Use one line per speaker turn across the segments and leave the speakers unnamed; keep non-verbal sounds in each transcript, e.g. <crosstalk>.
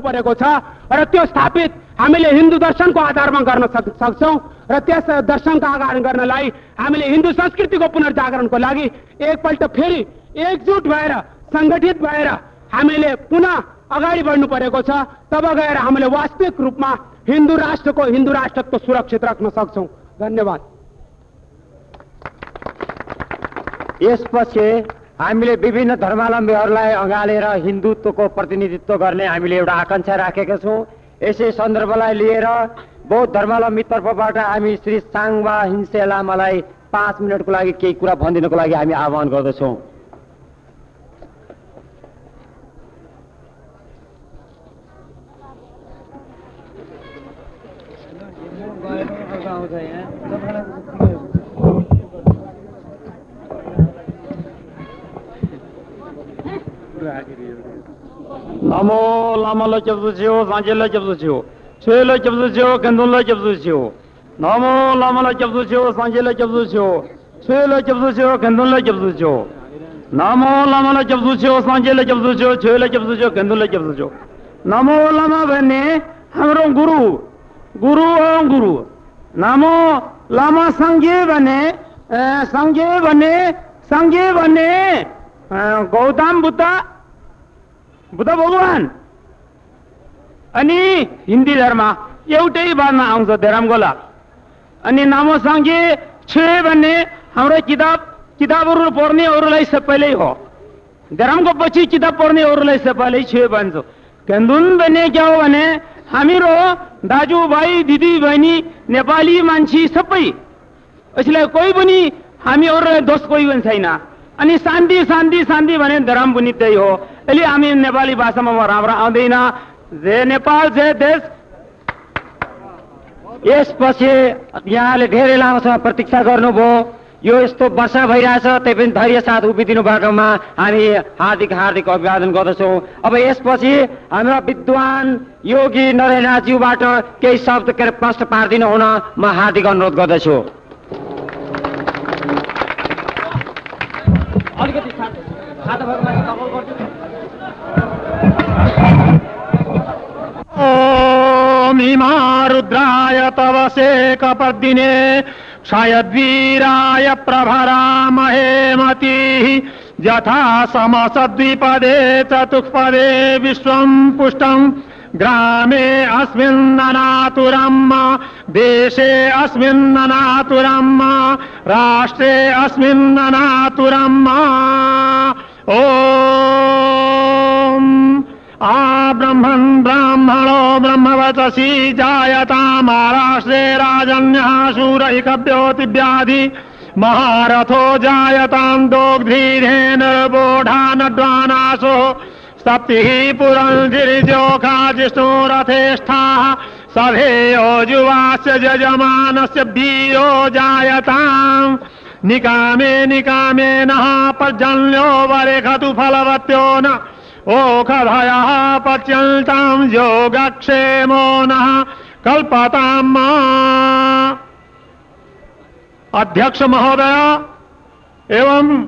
परेको छ र त्यो स्थापित हामीले हिन्दू दर्शनको आधारमा गर्न सक सक्छौँ र त्यस दर्शनको आधार गर्नलाई हामीले हिन्दू संस्कृतिको पुनर्जागरणको लागि एकपल्ट फेरि एकजुट भएर सङ्गठित भएर हामीले पुनः अगाडि बढ्नु परेको छ। तब गएर हामीले वास्तविक रूपमा हिन्दू राष्ट्रको हिन्दू राष्ट्रत्व सुरक्षित राख्न सक्छौँ। धन्यवाद।
यसपछि हामीले विभिन्न धर्मावलम्बीहरूलाई अँगालेर हिन्दुत्वको प्रतिनिधित्व गर्ने हामीले एउटा आकाङ्क्षा राखेका छौँ। यसै सन्दर्भलाई लिएर बौद्ध धर्मावलम्बी तर्फबाट हामी श्री साङबा हिंसे लामालाई पाँच मिनटको लागि केही कुरा भनिदिनको लागि हामी आह्वान गर्दछौँ।
namo lama la kyabzu chiyo sanje la kyabzu chiyo chwe la kyabzu chiyo kendun la kyabzu chiyo namo lama la kyabzu chiyo sanje la kyabzu chiyo chwe la kyabzu chiyo kendun la kyabzu chiyo namo lama la kyabzu chiyo sanje la kyabzu chiyo chwe la kyabzu chiyo kendun la kyabzu chiyo namo lama bhane hamro guru guru om guru namo lama sangye bhane sangye bhane sangye bhane gautam buddha Buddha भगवान! अनि हिन्दी धर्म एउटै बादमा आउँछ धर्मगोला अनि नामो सङ्घे छे भन्ने हाम्रो किताब किताबहरू पढ्नेहरूलाई सबैले हो। धर्मको पछि किताब पढ्नेहरूलाई सबैले छे भन्छ। केन्दुन भन्ने के हो भने हामीहरू दाजुभाइ दिदी बहिनी नेपाली मान्छे सबै। यसलाई कोही पनि हामीहरूलाई दोष कोही पनि छैन। अनि शान्ति शान्ति शान्ति भने धर्म पनि त्यही हो। यसले हामी नेपाली भाषामा म राम्रो आउँदैन। जय नेपाल जय देश।
यसपछि यहाँले धेरै लामो समय प्रतीक्षा गर्नुभयो। यो यस्तो वर्षा भइरहेछ त्यही पनि धैर्य साथ उभिदिनु भएकोमा हामी हार्दिक हार्दिक अभिवादन गर्दछौँ। अब यसपछि हाम्रा विद्वान योगी नरेन्द्रज्यूबाट केही शब्द के अरे प्रश्न पारिदिनु हुन म हार्दिक अनुरोध गर्दछु।
ॐ इमा रुद्राय तव शेकपर्दिने क्षयद्वीराय प्रभरामहे मतिः यथा समसद्विपदे चतुष्पदे विश्वं पुष्टम् ग्रामे अस्मिन्ननातुरम् देशे अस्मिन्ननातुरम् राष्ट्रे अस्मिन्ननातुरम् ओम आ ब्रह्मन् ब्राह्मणो ब्रह्मवतसी जायता महाराष्ट्रे राजन्यः शूरैकव्योतिव्याधि महारथो जायतां दोग्धीन बोढा नड्वानासो सप्तिः पुरञ्जिर्जोखा जिष्णुरथेष्ठाः सभेयो युवास्य यजमानस्य बीयो जायताम् निकामे निकामे नः पर्जन्यो वरेखतु फलवत्यो न। ओखधयः पच्यन्ताम् योगक्षेमो नः कल्पताम् अध्यक्ष महोदय, एवं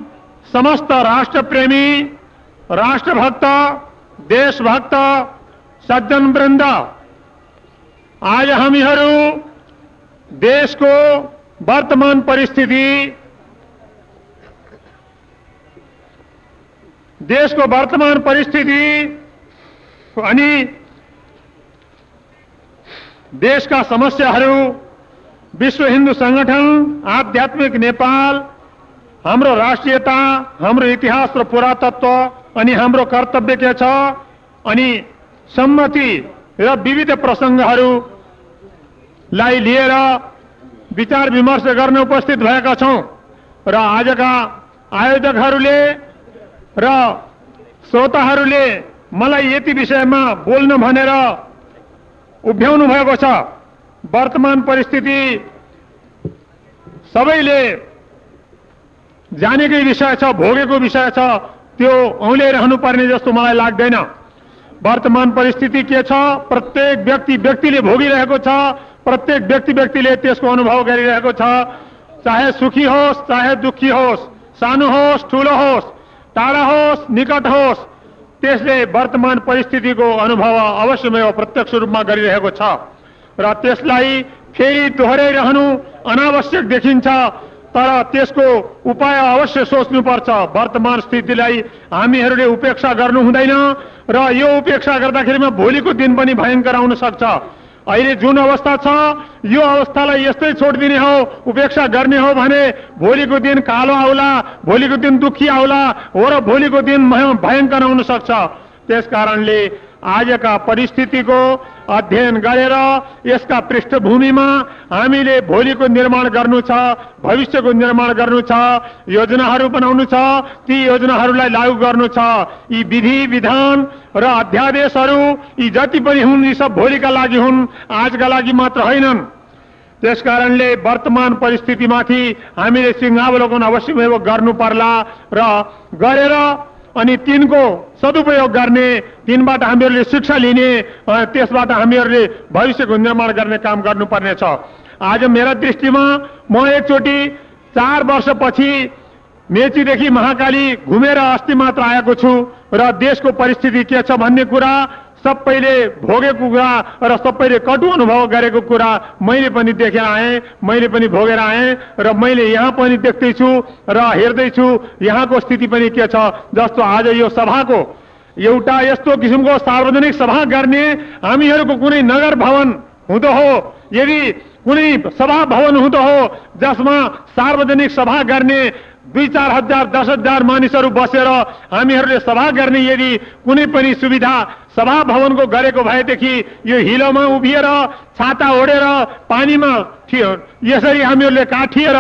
समस्त राष्ट्र प्रेमी राष्ट्रभक्त, देशभक्त सज्जन वृन्द आज हम देश को वर्तमान परिस्थिति देशको वर्तमान परिस्थिति अनि देशका समस्याहरू विश्व हिन्दू संगठन आध्यात्मिक नेपाल हाम्रो राष्ट्रियता हाम्रो इतिहास र पुरातत्व अनि हाम्रो कर्तव्य के छ अनि सम्मति र विविध प्रसङ्गहरूलाई लिएर विचार विमर्श गर्न उपस्थित भएका छौँ र आजका आयोजकहरूले र, श्रोताहरूले मलाई यति विषयमा बोल्नु भनेर उभ्याउनु भएको वर्तमान परिस्थिति सबैले जानेकै विषय छ, भोगेको विषय छ, त्यो औल्याइरहनु पर्ने जस्तो मलाई लाग्दैन। वर्तमान परिस्थिति के प्रत्येक व्यक्ति व्यक्तिले भोगिरहेको छ, प्रत्येक व्यक्ति त्यसको अनुभव छ। चाहे सुखी होस्, चाहे दुखी होस्, सानो होस्, ठुलो होस् टाढा होस् निकट होस् त्यसले वर्तमान परिस्थितिको अनुभव अवश्यमै प्रत्यक्ष रूपमा गरिरहेको छ र त्यसलाई फेरि दोहोऱ्याइरहनु अनावश्यक देखिन्छ तर त्यसको उपाय अवश्य सोच्नुपर्छ। वर्तमान स्थितिलाई हामीहरूले उपेक्षा गर्नु हुँदैन र यो उपेक्षा गर्दाखेरिमा भोलिको दिन पनि भयङ्कर आउन सक्छ। अहिले जुन अवस्था छ यो अवस्थालाई यस्तै छोडिदिने हो उपेक्षा गर्ने हो भने भोलिको दिन कालो आउला भोलिको दिन दुखी आउला हो र भोलिको दिन भयङ्कर आउन सक्छ त्यस कारणले आजका परिस्थितिको अध्ययन गरेर यसका पृष्ठभूमिमा हामीले भोलिको निर्माण गर्नु छ भविष्यको निर्माण गर्नु छ योजनाहरू बनाउनु छ ती योजनाहरूलाई लागू गर्नु छ। यी विधि विधान र अध्यादेशहरू यी जति पनि हुन् यी सब भोलिका लागि हुन् आजका लागि मात्र होइनन्। त्यस कारणले वर्तमान परिस्थितिमाथि हामीले सिंहावलोकन अवश्य गर्नु पर्ला र गरेर अनि तिनको सदुपयोग गर्ने तिनबाट हामीहरूले शिक्षा लिने त्यसबाट हामीहरूले भविष्यको निर्माण गर्ने काम गर्नुपर्ने छ आज मेरा दृष्टिमा म एकचोटि चार वर्षपछि मेचीदेखि महाकाली घुमेर अस्ति मात्र आएको छु र देशको परिस्थिति के छ भन्ने कुरा सबैले भोगेको कुरा र सबैले कटु अनुभव गरेको कुरा मैले पनि देखेर आएँ मैले पनि भोगेर आएँ र मैले यहाँ पनि देख्दैछु र हेर्दैछु। यहाँको स्थिति पनि के छ? जस्तो आज यो सभाको एउटा यस्तो किसिमको सार्वजनिक सभा गर्ने हामीहरूको कुनै नगर भवन हुँदो हो यदि कुनै सभा भवन हुँदो हो जसमा सार्वजनिक सभा गर्ने दुई चार हजार दस हजार मानिसहरू बसेर हामीहरूले सभा गर्ने यदि कुनै पनि सुविधा सभा भवनको गरेको भएदेखि यो हिलोमा उभिएर छाता ओढेर पानीमा थियो यसरी हामीहरूले काठिएर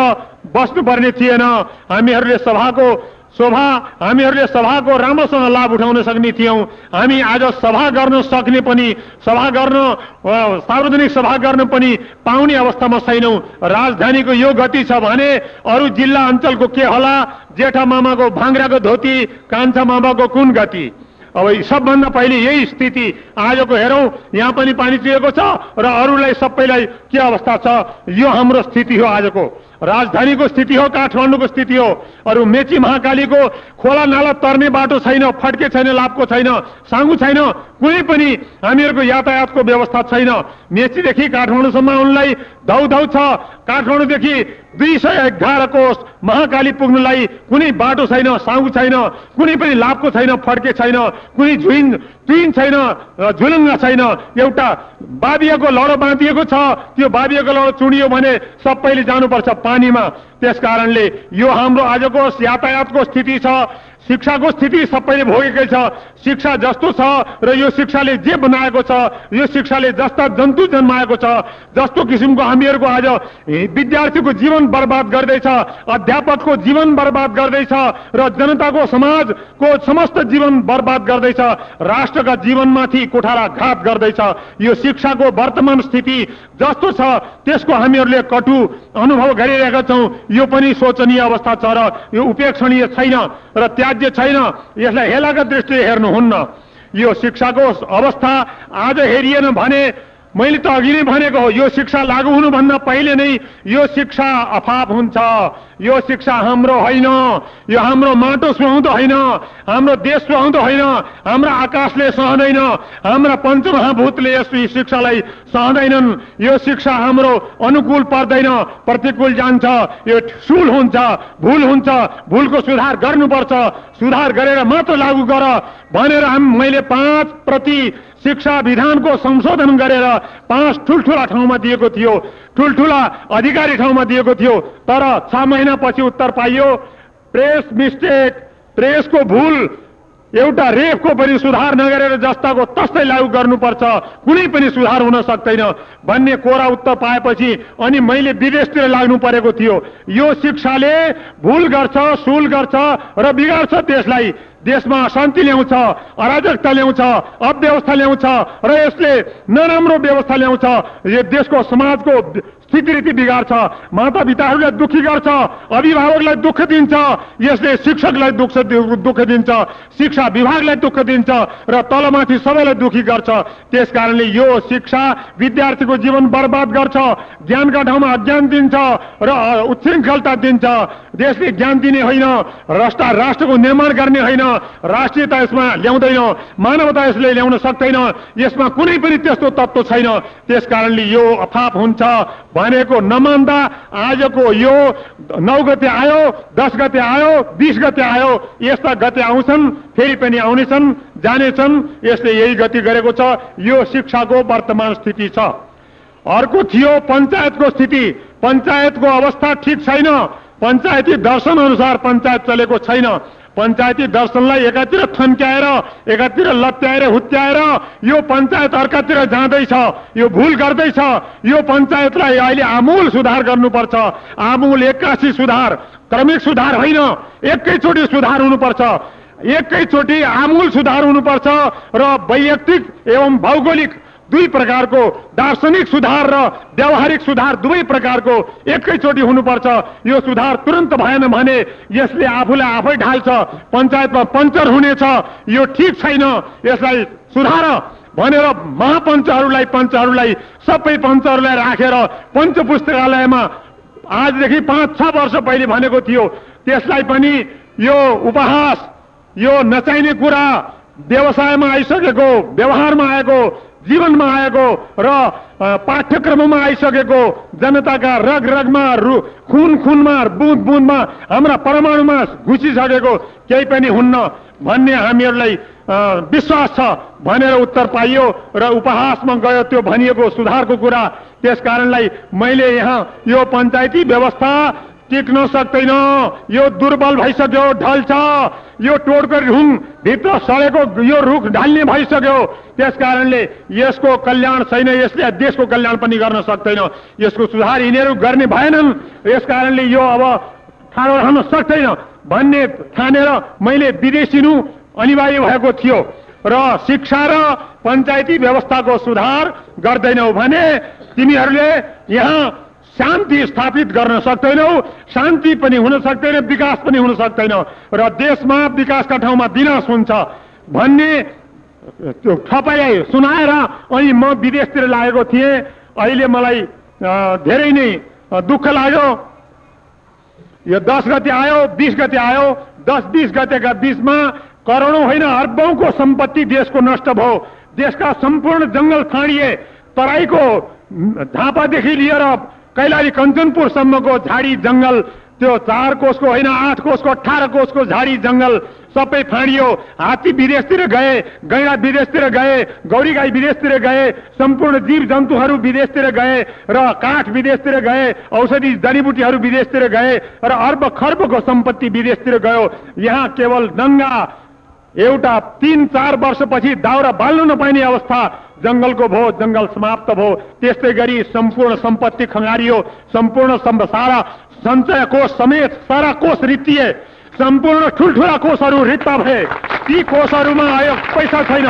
बस्नुपर्ने थिएन। हामीहरूले सभाको शोभा हामीहरूले सभाको राम्रोसँग लाभ उठाउन सक्ने थियौँ। हामी आज सभा गर्न सक्ने पनि सभा गर्न सार्वजनिक सभा गर्न पनि पाउने अवस्थामा छैनौँ। राजधानीको यो गति छ भने अरू जिल्ला अञ्चलको के होला? जेठा मामाको भाङ्राको धोती कान्छा मामाको कुन गति? अब सबभन्दा पहिले यही स्थिति आजको हेरौँ। यहाँ पनि पानी चुहेको छ र अरूलाई सबैलाई के अवस्था छ? यो हाम्रो स्थिति हो आजको। राजधानीको स्थिति हो काठमाडौँको स्थिति हो अरू मेची महाकालीको खोला नाला तर्ने बाटो छैन फड्के छैन लाभको छैन साङ्गु छैन कुनै पनि हामीहरूको यातायातको व्यवस्था छैन। मेचीदेखि काठमाडौँसम्म उनलाई धौधौ छ। काठमाडौँदेखि दुई सय एघार कोष महाकाली पुग्नुलाई कुनै बाटो छैन साङ्गु छैन कुनै पनि लाभको छैन फड्के छैन कुनै झुइन तुइन छैन झुलुङ्गा छैन। एउटा बाबियाको लडो बाँधिएको छ त्यो बाबियाको लडो चुडियो भने सबैले जानुपर्छ। पानीमा त्यस कारणले यो हाम्रो आजको यातायातको स्थिति छ। शिक्षाको स्थिति सबैले भोगेकै छ। शिक्षा जस्तो छ र यो शिक्षाले जे बनाएको छ यो शिक्षाले जस्ता जन्तु जन्माएको छ जस्तो किसिमको हामीहरूको आज विद्यार्थीको जीवन बर्बाद गर्दैछ अध्यापकको जीवन बर्बाद गर्दैछ र जनताको समाजको समस्त जीवन बर्बाद गर्दैछ राष्ट्रका जीवनमाथि कोठारा घात गर्दैछ। यो शिक्षाको वर्तमान स्थिति जस्तो छ त्यसको हामीहरूले कटु अनुभव गरिरहेका छौँ। यो पनि शोचनीय अवस्था छ र यो उपेक्षणीय छैन र त्याज्य छैन। यसलाई हेलाका दृष्टिले हेर्नुहुन्न। यो शिक्षाको अवस्था आज हेरिएन भने मैले त अघि नै भनेको हो यो शिक्षा लागू हुनुभन्दा पहिले नै यो शिक्षा अफाप हुन्छ। यो शिक्षा हाम्रो होइन यो हाम्रो माटो सुहाउँदो होइन हाम्रो देश सुहाउँदो होइन हाम्रो आकाशले सहँदैन हाम्रा पञ्चमहाभूतले यस शिक्षालाई सहँदैनन्। यो शिक्षा हाम्रो अनुकूल पर्दैन प्रतिकूल जान्छ यो सुल हुन्छ भुल हुन्छ भुलको सुधार गर्नुपर्छ सुधार गरेर मात्र लागू गर भनेर मैले पाँच प्रति शिक्षा विधानको संशोधन गरेर पाँच ठुल्ठुला ठाउँमा दिएको थियो। ठुल्ठुला अधिकारी ठाउँमा दिएको थियो। तर छ महिनापछि उत्तर पाइयो। प्रेस मिस्टेक प्रेसको भुल एउटा रेफको पनि सुधार नगरेर जस्ताको तस्तै लागू गर्नुपर्छ। कुनै पनि सुधार हुन सक्दैन भन्ने कोरा उत्तर पाएपछि अनि मैले विदेशतिर लाग्नु परेको थियो। यो शिक्षाले भुल गर्छ सुल गर्छ र बिगार्छ देशलाई देशमा अशान्ति ल्याउँछ अराजकता ल्याउँछ अव्यवस्था ल्याउँछ र यसले नराम्रो व्यवस्था ल्याउँछ। यो देशको समाजको स्थितिरीति बिगार्छ माता पिताहरूलाई दुखी गर्छ अभिभावकलाई दुःख दिन्छ यसले शिक्षकलाई दुःख दुःख दिन्छ शिक्षा विभागलाई दुःख दिन्छ र तलमाथि सबैलाई दुखी गर्छ। त्यस कारणले यो शिक्षा विद्यार्थीको जीवन बर्बाद गर्छ ज्ञानका ठाउँमा अज्ञान दिन्छ र उच्छृङ्खलता दिन्छ। देशले ज्ञान दिने होइन राष्ट्र राष्ट्रको निर्माण गर्ने होइन राष्ट्रियता यसमा ल्याउँदैन मानवता यसले ल्याउन सक्दैन यसमा कुनै पनि त्यस्तो तत्त्व छैन। त्यस कारणले यो अफाप हुन्छ। भनेको नमान्दा आजको यो नौ गते आयो दस गते आयो बिस गते आयो यस्ता गते आउँछन् फेरि पनि आउनेछन् जानेछन् यसले यही गति गरेको छ यो शिक्षाको वर्तमान स्थिति छ। अर्को थियो पञ्चायतको स्थिति। पञ्चायतको अवस्था ठिक छैन। पञ्चायती दर्शन अनुसार पञ्चायत चलेको छैन। पञ्चायती दर्शनलाई एकातिर थन्क्याएर एकातिर लत्याएर हुत्याएर यो पञ्चायत अर्कातिर जाँदैछ यो भुल गर्दैछ यो पञ्चायतलाई अहिले आमूल सुधार गर्नुपर्छ आमूल एक्कासी सुधार क्रमिक सुधार होइन एकैचोटि सुधार हुनुपर्छ एकैचोटि आमूल सुधार हुनुपर्छ र वैयक्तिक एवं भौगोलिक दुई प्रकारको दार्शनिक सुधार र व्यावहारिक सुधार दुवै प्रकारको एकैचोटि हुनुपर्छ। यो सुधार तुरन्त भएन भने यसले आफूलाई आफै ढाल्छ पञ्चायतमा पञ्चर हुनेछ यो ठिक छैन यसलाई सुधार भनेर महापञ्चहरूलाई पञ्चहरूलाई सबै पञ्चहरूलाई राखेर पञ्च पुस्तकालयमा आजदेखि पाँच छ वर्ष पहिले भनेको थियो। त्यसलाई पनि यो उपहास यो नचाहिने कुरा व्यवसायमा आइसकेको व्यवहारमा आएको जीवनमा आएको र पाठ्यक्रममा आइसकेको जनताका रग रगमा रु खुन खुनमा बुँद बुँदमा हाम्रा परमाणुमा घुसिसकेको केही पनि हुन्न भन्ने हामीहरूलाई विश्वास छ भनेर उत्तर पाइयो र उपहासमा गयो त्यो भनिएको सुधारको कुरा। त्यस कारणलाई मैले यहाँ यो पञ्चायती व्यवस्था टिक्न सक्दैन यो दुर्बल भइसक्यो ढल्छ। यो टोडको रुख भित्र सडेको यो रुख ढाल्ने भइसक्यो। त्यस कारणले यसको कल्याण छैन यसले देशको कल्याण पनि गर्न सक्दैन यसको सुधार यिनीहरू गर्ने भएनन्। यस कारणले यो अब ठाडो रहन सक्दैन भन्ने ठानेर मैले विदेशिनु अनिवार्य भएको थियो। र शिक्षा र पञ्चायती व्यवस्थाको सुधार गर्दैनौ भने तिमीहरूले यहाँ शान्ति स्थापित गर्न सक्दैनौ शान्ति पनि हुन सक्दैन विकास पनि हुन सक्दैन र देशमा विकासका ठाउँमा विनाश हुन्छ भन्ने त्यो ठपाइ सुनाएर अनि म विदेशतिर लागेको थिएँ। अहिले मलाई धेरै नै दुःख लाग्यो। यो दस गते आयो बिस गते आयो दस बिस गतेका बिचमा करोडौँ होइन अर्बौँको सम्पत्ति देशको नष्ट भयो। देशका सम्पूर्ण जङ्गल फाँडिए तराईको धापादेखि लिएर कैलाली कञ्चनपुरसम्मको झाडी जङ्गल त्यो चार कोषको होइन आठ कोषको अठार कोषको झाडी जङ्गल सबै फाँडियो। हात्ती विदेशतिर गए गैडा विदेशतिर गए गौरी गाई विदेशतिर गए सम्पूर्ण जीव जन्तुहरू विदेशतिर गए र काठ विदेशतिर गए औषधि जडीबुटीहरू विदेशतिर गए र अर्ब खर्बको सम्पत्ति विदेशतिर गयो। यहाँ केवल दङ्गा एउटा तिन चार वर्षपछि दाउरा बाल्नु नपाइने अवस्था। जङ्गलको भयो जङ्गल समाप्त भयो त्यस्तै गरी सम्पूर्ण सम्पत्ति खङ्गारियो। सम्पूर्ण सारा सञ्चय कोष समेत सारा कोष रित्तिए। सम्पूर्ण ठुल्ठुला कोषहरू रित्त भए। ती कोषहरूमा आयो पैसा छैन।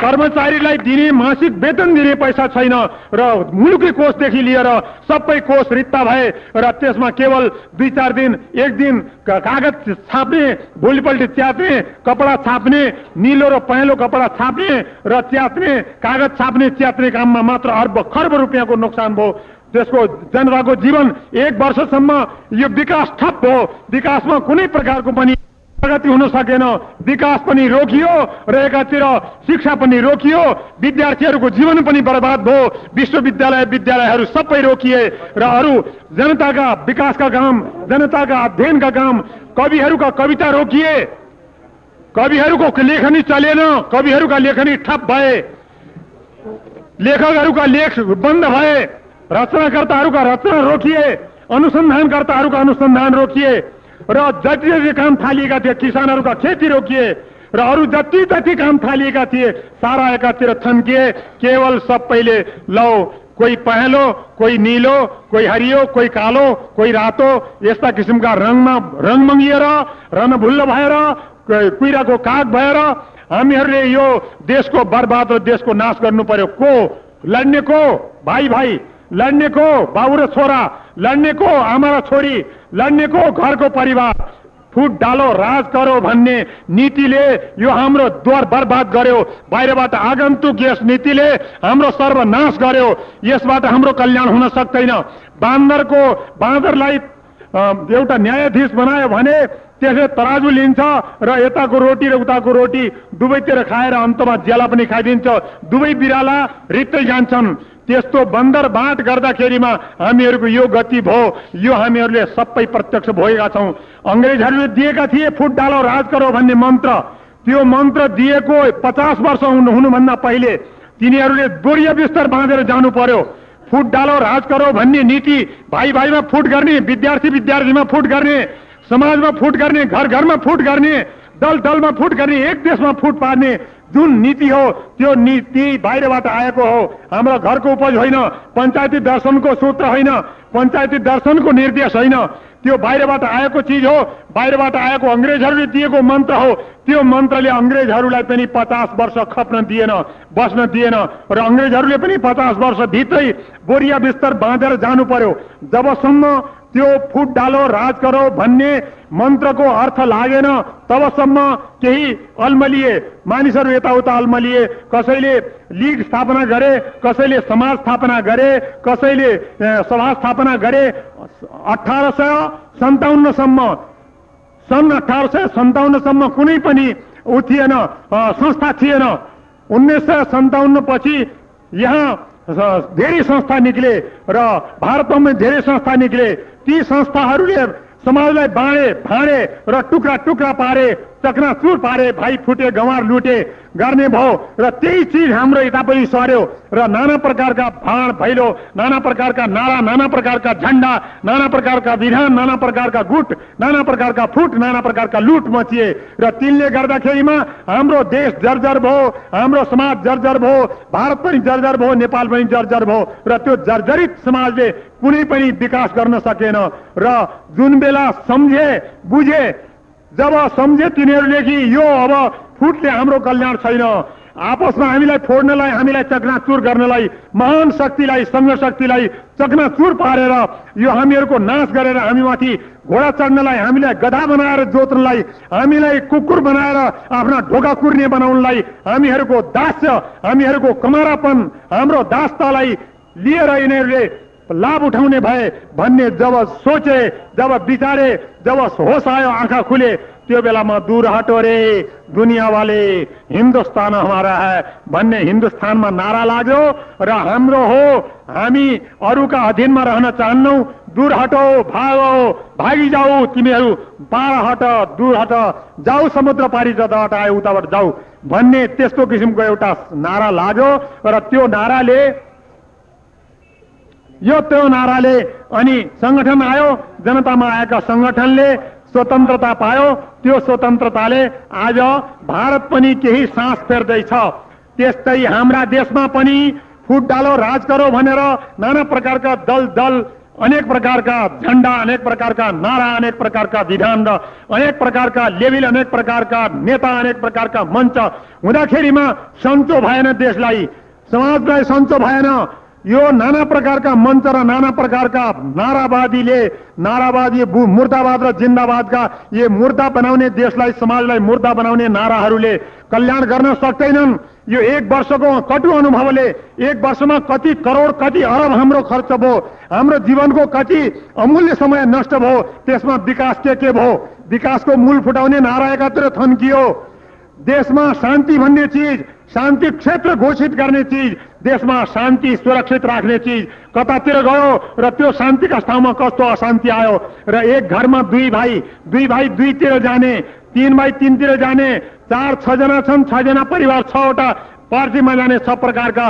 कर्मचारीलाई दिने मासिक वेतन दिने पैसा छैन र मुलुकी कोषदेखि लिएर सबै कोष रित्ता भए र त्यसमा केवल दुई चार दिन एक दिन कागज छाप्ने भोलिपल्ट च्यात्ने कपडा छाप्ने निलो र पहेँलो कपडा छाप्ने र च्यात्ने कागज छाप्ने च्यात्ने काममा मात्र अर्ब खर्ब रुपियाँको नोक्सान भयो। त्यसको जनताको जीवन एक वर्षसम्म यो विकास ठप भयो विकासमा कुनै प्रकारको पनि प्रगति हुन सकेन। विकास पनि रोकियो र एकातिर शिक्षा पनि रोकियो। विद्यार्थीहरूको जीवन पनि बर्बाद भयो। विश्वविद्यालय विद्यालयहरू सबै रोकिए र अरू जनताका विकासका काम जनताका अध्ययनका काम कविहरूका कविता रोकिए। कविहरूको लेखनी चलेन। कविहरूका लेखनी ठप भए। लेखकहरूका लेख बन्द भए। रचनाकर्ताहरूका रचना रोकिए, अनुसन्धानकर्ताहरूका अनुसन्धान रोकिए, र जति जति काम थालिएका थिए, किसानहरूका खेती रोकिए, र जति जति काम थालिएका थिए सारा एकातिर थन्किए, केवल सबैले, लौ, कोही पहेँलो, कोही निलो, कोही हरियो, कोही कालो, कोही रातो, यस्ता किसिमका रङमा, रङ मङ्गिएर रनभुल्ल भएर कुहिराको काग भएर, हामीहरूले यो देशको बर्बाद र देशको नाश गर्नु पर्यो। को? लड्ने को? भाइ भाइ लड्ने को बाबु र छोरा लड्ने को आमा र छोरी लड्ने को घरको परिवार। फुट डालो राज करो भन्ने नीतिले यो हाम्रो द्वार बर्बाद गर्यो। बाहिरबाट आगन्तुक यस नीतिले हाम्रो सर्वनाश गर्यो। यसबाट हाम्रो कल्याण हुन सक्दैन। बान्दरको बाँदरलाई एउटा न्यायाधीश बनायो भने त्यसले तराजु लिन्छ र यताको रोटी र उताको रोटी दुवैतिर खाएर अन्तमा ज्याला पनि खाइदिन्छ। दुवै बिराला रित्तै जान्छन्। त्यस्तो बन्दर बाँट गर्दाखेरिमा हामीहरूको यो गति भयो। यो हामीहरूले सबै प्रत्यक्ष भएका छौँ। अङ्ग्रेजहरूले दिएका थिए फुट डालो राज करो भन्ने मन्त्र। त्यो मन्त्र दिएको पचास वर्ष हुनु- हुनुभन्दा पहिले तिनीहरूले बोरिया बिस्तर बाँधेर जानु पर्यो फुट डालो राज करो भन्ने नीति भाइ भाइमा फुट गर्ने विद्यार्थी विद्यार्थीमा फुट गर्ने समाजमा फुट गर्ने घर घरमा फुट गर्ने दल दलमा फुट गर्ने एक देशमा फुट पार्ने जुन नीति हो त्यो नीति बाहिरबाट आएको हो। हाम्रो घरको उपज होइन पञ्चायती दर्शनको सूत्र होइन पञ्चायती दर्शनको निर्देश होइन। त्यो बाहिरबाट आएको चिज हो बाहिरबाट आएको अङ्ग्रेजहरूले दिएको मन्त्र हो। त्यो मन्त्रले अङ्ग्रेजहरूलाई पनि पचास वर्ष खप्न दिएन बस्न दिएन। र अङ्ग्रेजहरूले पनि पचास वर्षभित्रै बोरिया बिस्तर बाँधेर जानु पर्यो। जबसम्म त्यो फुट डालो राज करो भन्ने मन्त्रको अर्थ लागेन। तबसम्म केही अल्मलिए मानिसहरू यताउता अल्मलिए कसैले लिग स्थापना गरे कसैले समाज स्थापना गरे कसैले सभा स्थापना गरे अठार सय सन्ताउन्नसम्म सन् अठार सय सन्ताउन्नसम्म कुनै पनि ऊ थिएन संस्था थिएन। उन्नाइस सय सन्ताउन्न पछि यहाँ धेरै संस्था निक्ले र भारतमा धेरै संस्था निक्ले ती संस्थाहरूले समाजलाई बाँडे फाँडे र टुक्रा टुक्रा पारे। चकनाचुर पारे भाइ फुटे गँवार लुटे गर्ने भयो र त्यही चिज हाम्रो यता पनि सर्यो र नाना प्रकारका भाँड भैलो नाना प्रकारका नारा नाना प्रकारका झन्डा नाना प्रकारका विधान नाना प्रकारका गुट नाना प्रकारका फुट नाना प्रकारका लुट मचिए र तिनले गर्दाखेरिमा हाम्रो देश जर्जर भयो हाम्रो समाज जर्जर भयो भारत पनि जर्जर भयो नेपाल पनि जर्जर भयो र त्यो जर्जरित समाजले कुनै पनि विकास गर्न सकेन र जुन बेला सम्झे बुझे जब सम्झे तिनीहरूले कि यो अब फुटले हाम्रो कल्याण छैन आपसमा हामीलाई फोड्नलाई हामीलाई चकनाचुर गर्नलाई महान शक्तिलाई सङ्घ शक्तिलाई चकनाचुर पारेर यो हामीहरूको नाश गरेर हामीमाथि घोडा चढ्नलाई हामीलाई गधा बनाएर जोत्नलाई हामीलाई कुकुर बनाएर आफ्ना ढोका कुर्ने बनाउनलाई हामीहरूको दास्य हामीहरूको कमारापन हाम्रो दासतालाई लिएर यिनीहरूले लाभ उठाउने भए भन्ने जब सोचे जब विचारे जब होस आयो आँखा खुले त्यो बेलामा दूर हटो रे दुनिया वाले हिन्दुस्तान हमारा है भन्ने हिन्दुस्तानमा नारा लाग्यो र हाम्रो हो हामी अरूका अधीनमा रहन चाहन्नौ दूर हटो भागो भागी जाऊ तिमीहरू बाह्र हट दूर हट जाऊ समुद्र पारी जताबाट आयो उताबाट जाऊ भन्ने त्यस्तो किसिमको एउटा नारा लाग्यो र त्यो नाराले यो त्यो नाराले अनि संगठन आयो जनतामा आएका संगठनले स्वतन्त्रता पायो। त्यो स्वतन्त्रताले आज भारत पनि केही सास फेर्दैछ। त्यस्तै हाम्रा देशमा पनि फुट डालो राज करो भनेर नाना प्रकारका दल दल अनेक प्रकारका झन्डा अनेक प्रकारका नारा अनेक प्रकारका विधान र अनेक प्रकारका लेबिल अनेक प्रकारका नेता अनेक प्रकारका मञ्च हुँदाखेरिमा सन्चो भएन देशलाई। समाजलाई सन्चो भएन। यो नाना प्रकारका मञ्च र नाना प्रकारका नारावादीले नारावादी मुर्दाबाद र जिन्दाबादका ये मुर्दा बनाउने देशलाई समाजलाई मुर्दा बनाउने नाराहरूले कल्याण गर्न सक्दैनन्। यो एक वर्षको कटु अनुभव अनुभवले एक वर्षमा कति करोड, कति अरब हाम्रो खर्च भयो, हाम्रो जीवनको कति अमूल्य समय नष्ट भयो, त्यसमा विकास के के भयो? विकासको मूल नारा एकातिर थन्कियो। देशमा शान्ति भन्ने चिज शान्ति क्षेत्र घोषित गर्ने चिज देशमा शान्ति सुरक्षित राख्ने चिज। कतातिर गयो र त्यो शान्तिका ठाउँमा कस्तो अशान्ति आयो र एक घरमा दुई भाइ दुई भाइ दुईतिर जाने तिन भाइ तिनतिर जाने चार छजना छन् छजना परिवार छवटा पार्टीमा जाने छ प्रकारका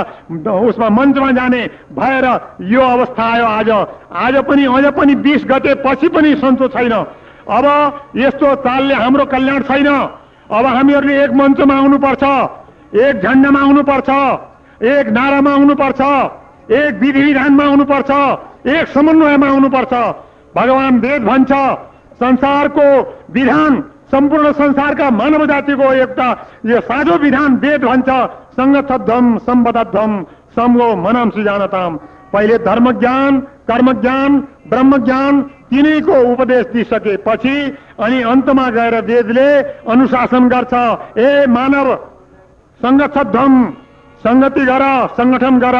उसमा मञ्चमा जाने भएर यो अवस्था आयो आज। आज पनि अझ पनि बिस गते पछि पनि सन्चो छैन। अब यस्तो चालले हाम्रो कल्याण छैन। अब हामीहरूले एक मञ्चमा आउनुपर्छ एक झन्डामा आउनुपर्छ एक नारामा आउनुपर्छ एक विधि विधानमा आउनुपर्छ एक समन्वयमा आउनुपर्छ। भगवान वेद भन्छ संसारको विधान सम्पूर्ण संसारका मानव जातिको एउटा यो साझो विधान वेद भन्छ सङ्गतध्वम सम्बद्धम समगो मनम सुजानताम। पहिले धर्म ज्ञान कर्म ज्ञान ब्रह्म ज्ञान तिनैको उपदेश दिइसकेपछि अनि अन्तमा गएर वेदले अनुशासन गर्छ। ए मानव सङ्गठध्वम सङ्गति गर सङ्गठन गर।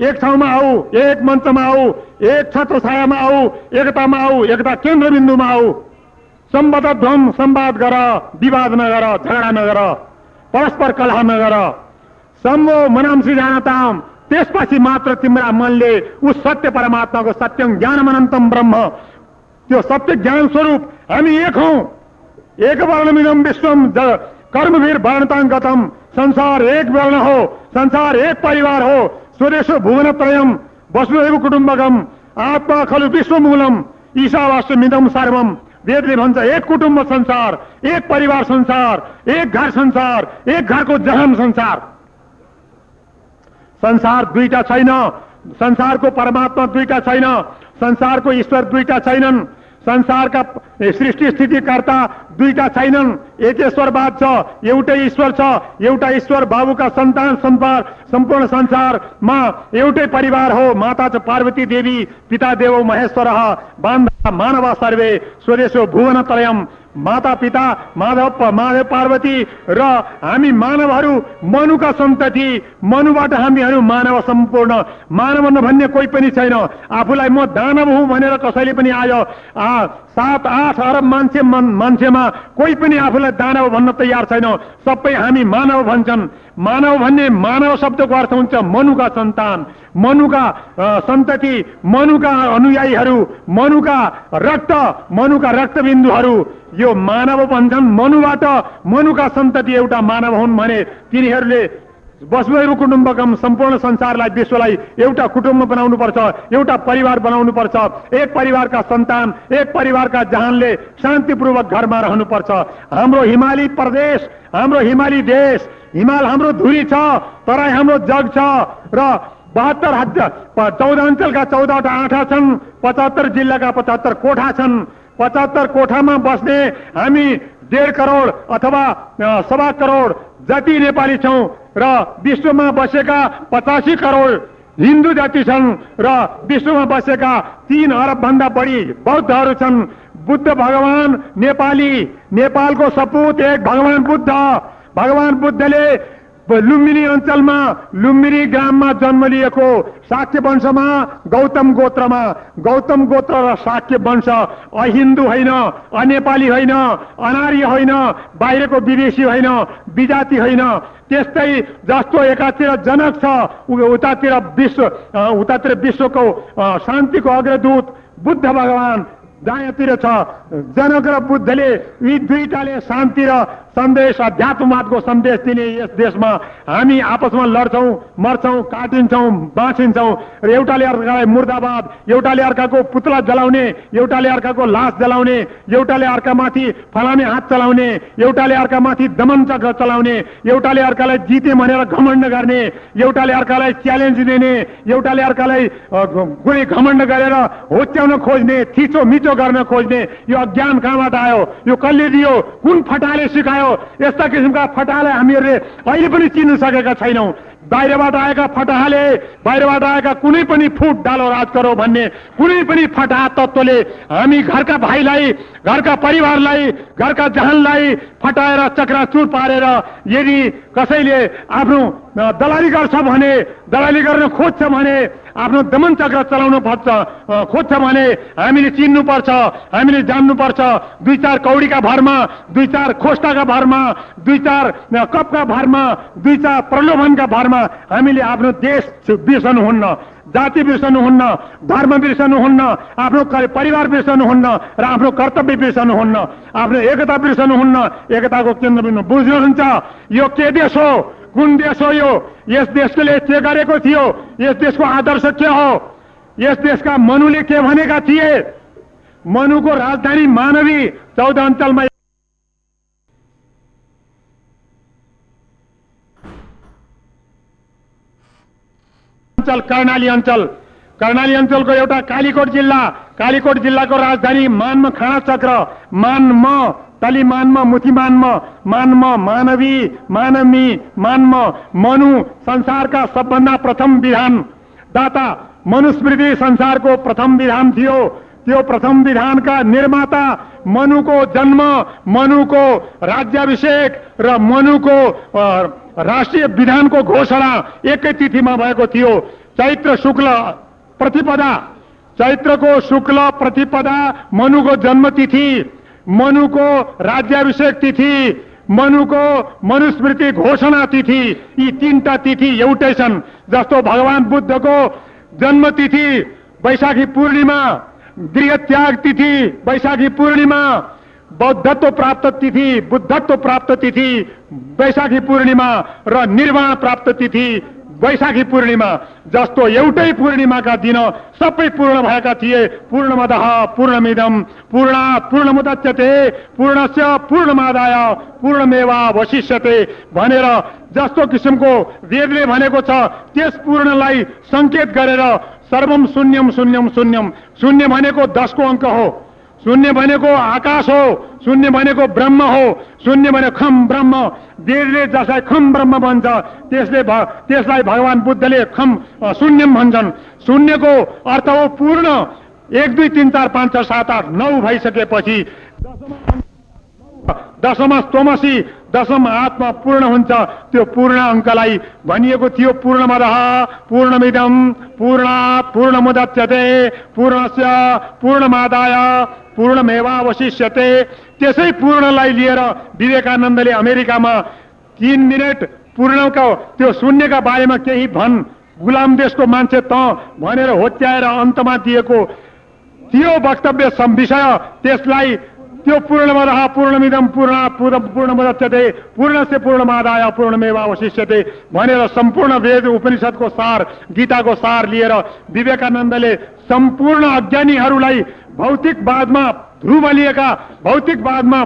एक ठाउँमा आऊ एक मञ्चमा आऊ एक छत्र छायामा आऊ एकतामा आऊ एकता केन्द्रबिन्दुमा आऊ। सम्बद्ध ध्वम सम्वाद गर विवाद नगर झगडा नगर परस्पर कलह नगर। सम्भो मनाम्सी जानताम त्यसपछि मात्र तिम्रा मनले उस सत्य परमात्माको सत्यम ज्ञान अनन्तम ब्रह्म। त्यो सत्य ज्ञान स्वरूप हामी एक हौ। एक वर्णमिदम विश्वम कर्मवीर वर्णताङ गतम संसार एक वर्ण हो संसार एक परिवार हो। स्वदेश भुवन त्रयम वसुदेव कुटुम्बकम। आत्मा खलु विश्वमूलम। ईशावास्य मिदम सर्वम। वेदले भन्छ एक कुटुम्ब संसार एक परिवार संसार एक घर संसार एक घरको जहान संसार। संसार दुईटा छैन। संसारको परमात्मा दुईटा छैन। संसारको ईश्वर दुईटा छैनन्। संसारका सृष्टि स्थितिकर्ता दुईटा छैनन्। एकेश्वरवाद छ एउटै ईश्वर छ एउटा ईश्वर बाबुका सन्तान संसार सम्पूर्ण संसारमा एउटै परिवार हो। माता छ पार्वती देवी पिता देवो महेश्वर बान्धा मानवा सर्वे स्वदेशो भुवन त्रयम माता पिता माधव माधव पार्वती र हामी मानवहरू मनुका सन्तति मनुबाट हामीहरू मानव सम्पूर्ण। मानव नभन्ने कोही पनि छैन। आफूलाई म दानव हुँ भनेर कसैले पनि आयो। आ, सात आठ अरब मान्छे मन- मान्छेमा कोही पनि आफूलाई दानव भन्न तयार छैन। सबै हामी मानव भन्छन्। मानव भन्ने मानव शब्दको अर्थ हुन्छ मनुका सन्तान मनुका सन्तति मनुका अनुयायीहरू मनुका रक्त मनुका रक्तबिन्दुहरू। यो मानव भन्छन् मनुबाट मनुका सन्तति एउटा मानव हुन् भने तिनीहरूले वसुदेव कुटुम्बकम सम्पूर्ण संसारलाई विश्वलाई एउटा कुटुम्ब बनाउनुपर्छ एउटा परिवार बनाउनुपर्छ एक परिवारका सन्तान एक परिवारका जहानले शान्तिपूर्वक घरमा रहनुपर्छ हाम्रो हिमाली प्रदेश हाम्रो हिमाली देश हिमाल हाम्रो धुरी छ तराई हाम्रो जग छ र बहत्तर हज चौध अञ्चलका चौधवटा आँखा छन् पचहत्तर जिल्लाका पचहत्तर कोठा छन्। पचहत्तर कोठामा बस्ने हामी डेढ करोड अथवा सवा करोड जति नेपाली छौँ र विश्वमा बसेका पचासी करोड हिन्दू जाति छन् र विश्वमा बसेका तीन अरब भन्दा बढी बौद्धहरू छन्। बुद्ध भगवान नेपाली नेपालको सपुत एक भगवान बुद्ध। भगवान बुद्धले लुम्बिनी अञ्चलमा लुम्बिनी ग्राममा जन्म लिएको शाक्य वंशमा गौतम गोत्रमा। गौतम गोत्र र शाक्य वंश अहिन्दू होइन अनेपाली होइन अनार्य होइन बाहिरको विदेशी होइन विजाति होइन। त्यस्तै जस्तो एकातिर जनक छ उतातिर विश्व उतातिर विश्वको शान्तिको अग्रदूत बुद्ध भगवान दायाँतिर छ। जनक र बुद्धले यी दुईटाले शान्ति र सन्देश अध्यात्मवादको सन्देश दिने यस देशमा हामी आपसमा लड्छौँ मर्छौँ काटिन्छौँ बाँचिन्छौँ र एउटाले अर्कालाई मुर्दाबाद एउटाले अर्काको पुतला जलाउने एउटाले अर्काको लास जलाउने एउटाले अर्कामाथि फलामे हात चलाउने एउटाले अर्कामाथि दमन चक्र चलाउने एउटाले अर्कालाई जिते भनेर घमण्ड गर्ने एउटाले अर्कालाई च्यालेन्ज दिने एउटाले अर्कालाई कुनै घमण्ड गरेर होच्याउन खोज्ने थिचो मिचो गर्न खोज्ने यो अज्ञान कहाँबाट आयो? यो कसले दियो? कुन फटाले सिकायो? यस्ता किसिमका फटालाई हामीहरूले अहिले पनि चिन्न सकेका छैनौँ। बाहिरबाट आएका फटाहाले बाहिरबाट आएका कुनै पनि फुट डालो राज गरौ भन्ने कुनै पनि फटाहा तत्त्वले हामी घरका भाइलाई घरका परिवारलाई घरका जहानलाई फटाएर चक्राचुर पारेर यदि कसैले आफ्नो दलाली गर्छ भने दलाली गर्न खोज्छ भने आफ्नो दमन चक्र चलाउनु पर्छ खोज्छ भने हामीले चिन्नुपर्छ हामीले जान्नुपर्छ। दुई चार कौडीका भरमा दुई चार खोस्टाका भरमा दुई चार कपका भरमा दुई चार प्रलोभनका भरमा हामीले आफ्नो देश बिर्सनुहुन्न जाति बिर्सनुहुन्न धर्म बिर्सनुहुन्न आफ्नो परिवार बिर्सनुहुन्न र आफ्नो कर्तव्य बिर्सनुहुन्न आफ्नो एकता बिर्सनुहुन्न एकताको केन्द्रबिन्दु बुझ्नुहुन्छ। यो के देश हो? कुन देश हो यो? यस देशले के गरेको थियो? यस देशको आदर्श के हो? यस देशका मनुले के भनेका थिए? मनुको राजधानी मानवी चौध अञ्चलमा अञ्चल कर्णाली अञ्चल। कर्णाली अञ्चलको एउटा कालीकोट जिल्ला। कालीकोट जिल्लाको राजधानी मानमा खाँडा चक्र। मानमा तली मानमा मुथी मानमा मानमा मानवी मानवी मानमा मनु संसारका सबभन्दा प्रथम विधान। दाता मनुस्मृति संसारको प्रथम विधान थियो। त्यो प्रथम विधानका निर्माता मनुको जन्म मनुको राज्याभिषेक र मनुको राष्ट्रिय विधानको घोषणा एकै तिथिमा भएको थियो। चैत्र शुक्ल प्रतिपदा चैत्रको शुक्ल प्रतिपदा मनुको जन्म तिथि मनुको राज्याभिषेक तिथि मनुको मनुस्मृति घोषणा तिथि यी तिनवटा तिथि एउटै छन्। जस्तो भगवान बुद्धको जन्म तिथि वैशाखी पूर्णिमा गृह त्याग तिथि वैशाखी पूर्णिमा बौद्धत्व प्राप्त तिथि बुद्धत्व प्राप्त तिथि वैशाखी पूर्णिमा र निर्वाण प्राप्त तिथि वैशाखी पूर्णिमा। जस्तो एउटै पूर्णिमाका दिन सबै पूर्ण भएका थिए पूर्णमद पूर्णमिदम पूर्ण पूर्णमुदच्यते पूर्णस्य पूर्णमादाय पूर्णमेवा वशिष्यते भनेर जस्तो किसिमको वेदले भनेको छ त्यस पूर्णलाई सङ्केत गरेर सर्वम शून्यम शून्यम शून्यम शून्य भनेको दसको अङ्क हो। शून्य भनेको आकाश हो। शून्य भनेको ब्रह्म हो। शून्य भने खम ब्रह्म। वेदले जसलाई खम ब्रह्म भन्छ त्यसले त्यसलाई भगवान् बुद्धले खम शून्यम भन्छन्। शून्यको अर्थ हो पूर्ण। एक दुई तिन चार पाँच छ सात आठ नौ भइसकेपछि दशमा स्तोमसी दशम आत्मा पूर्ण हुन्छ। त्यो पूर्ण अङ्कलाई भनिएको थियो पूर्णमद। पूर्णमिदम पूर्ण पूर्णमुदच्यते। पूर्णस्य पूर्णमादाय पूर्णमेवावशिष्यते। त्यसै पूर्णलाई लिएर विवेकानन्दले अमेरिकामा तिन मिनट पूर्णको त्यो शून्यका बारेमा केही भन् गुलाम देशको मान्छे त भनेर होच्याएर अन्तमा दिएको त्यो वक्तव्य विषय त्यसलाई त्यो पूर्णमद पूर्णमिदम पूर्ण पूर्ण पूर्णमदच्यते पूर्णस्य पूर्णमादाय पूर्णमेवा अवशिष्यते भनेर सम्पूर्ण वेद उपनिषदको सार गीताको सार लिएर विवेकानन्दले सम्पूर्ण अज्ञानीहरूलाई भौतिकवादमा ध्रुवलिएका भौतिकवादमा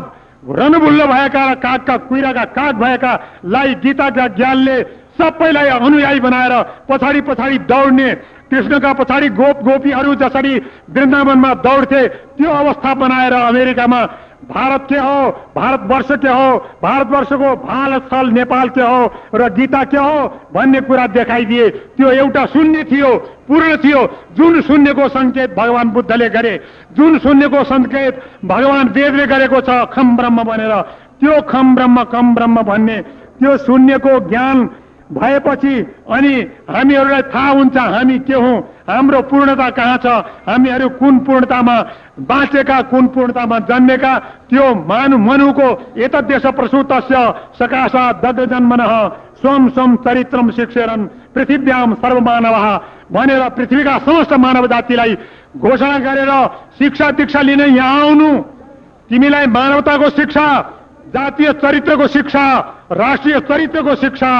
रनबुल्ल भएका कागका कुहिराका काग भएकालाई गीताका ज्ञानले सबैलाई अनुयायी बनाएर पछाडि पछाडि दौड्ने कृष्णका पछाडि गोप गोपीहरू जसरी वृन्दावनमा दौड्थे त्यो अवस्था बनाएर अमेरिकामा भारत के हो भारतवर्ष के हो भारतवर्षको भारत स्थल नेपाल के हो र गीता के हो भन्ने कुरा देखाइदिए त्यो एउटा शून्य थियो पूर्ण थियो। जुन शून्यको सङ्केत भगवान् बुद्धले गरे जुन शून्यको सङ्केत भगवान् वेदले गरेको छ खम ब्रह्म भनेर त्यो खम ब्रह्म कम ब्रह्म भन्ने त्यो शून्यको ज्ञान भएपछि अनि हामीहरूलाई थाहा हुन्छ हामी के हौँ हाम्रो पूर्णता कहाँ छ हामीहरू कुन पूर्णतामा बाँचेका कुन पूर्णतामा जन्मेका त्यो मानु मनुको एतद्देश प्रसुतस्य सकाशा दग्ध जन्मन स्वम स्वम चरित्रम शिक्षरन पृथ्व्याम सर्वमानव भनेर पृथ्वीका समस्त मानव जातिलाई घोषणा गरेर शिक्षा दीक्षा लिन यहाँ आउनु। तिमीलाई मानवताको शिक्षा जातीय चरित्रको शिक्षा राष्ट्रिय चरित्रको शिक्षा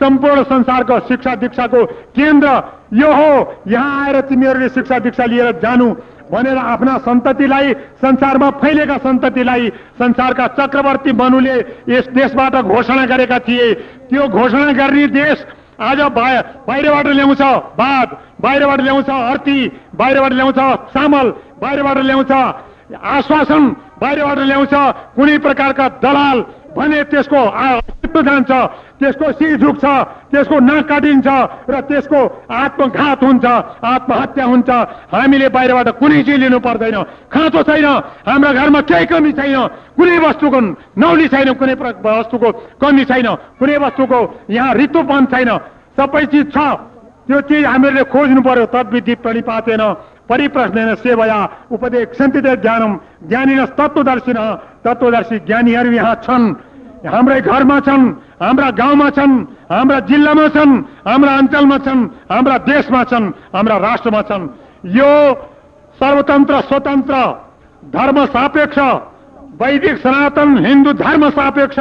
सम्पूर्ण संसारको शिक्षा दीक्षाको केन्द्र यो हो। यहाँ आएर तिमीहरूले शिक्षा दीक्षा लिएर जानु भनेर आफ्ना सन्ततिलाई संसारमा फैलेका सन्ततिलाई संसारका चक्रवर्ती मनुले यस देशबाट घोषणा गरेका थिए। त्यो घोषणा गर्ने देश आज बाहिरबाट ल्याउँछ भात बाहिरबाट ल्याउँछ अर्ती बाहिरबाट ल्याउँछ चामल बाहिरबाट ल्याउँछ आश्वासन बाहिरबाट ल्याउँछ कुनै प्रकारका दलाल भने त्यसको अस्तित्व जान्छ त्यसको सिर झुक्छ त्यसको नाक काटिन्छ र त्यसको आत्मघात हुन्छ आत्महत्या हुन्छ। हामीले बाहिरबाट कुनै चिज लिनु पर्दैन। खाँचो छैन हाम्रा घरमा केही कमी छैन। कुनै वस्तुको नौली छैन कुनै वस्तुको कमी छैन। कुनै वस्तुको यहाँ ऋतुपन छैन। सबै चिज छ। त्यो चिज हामीले खोज्नु पर्यो तद्विधि प्रणिपातेन परिप्रश्न सेवया उपदेश सन्तित ज्ञानम ज्ञानिन तत्वदर्शिन तत्वदर्शी ज्ञानीहरू यहाँ छन् हाम्रै घरमा छन् हाम्रा गाउँमा छन् हाम्रा जिल्लामा छन् हाम्रा अञ्चलमा छन् हाम्रा देशमा छन् हाम्रा राष्ट्रमा छन् यो सर्वतन्त्र स्वतन्त्र धर्म सापेक्ष वैदिक सनातन हिन्दू धर्म सापेक्ष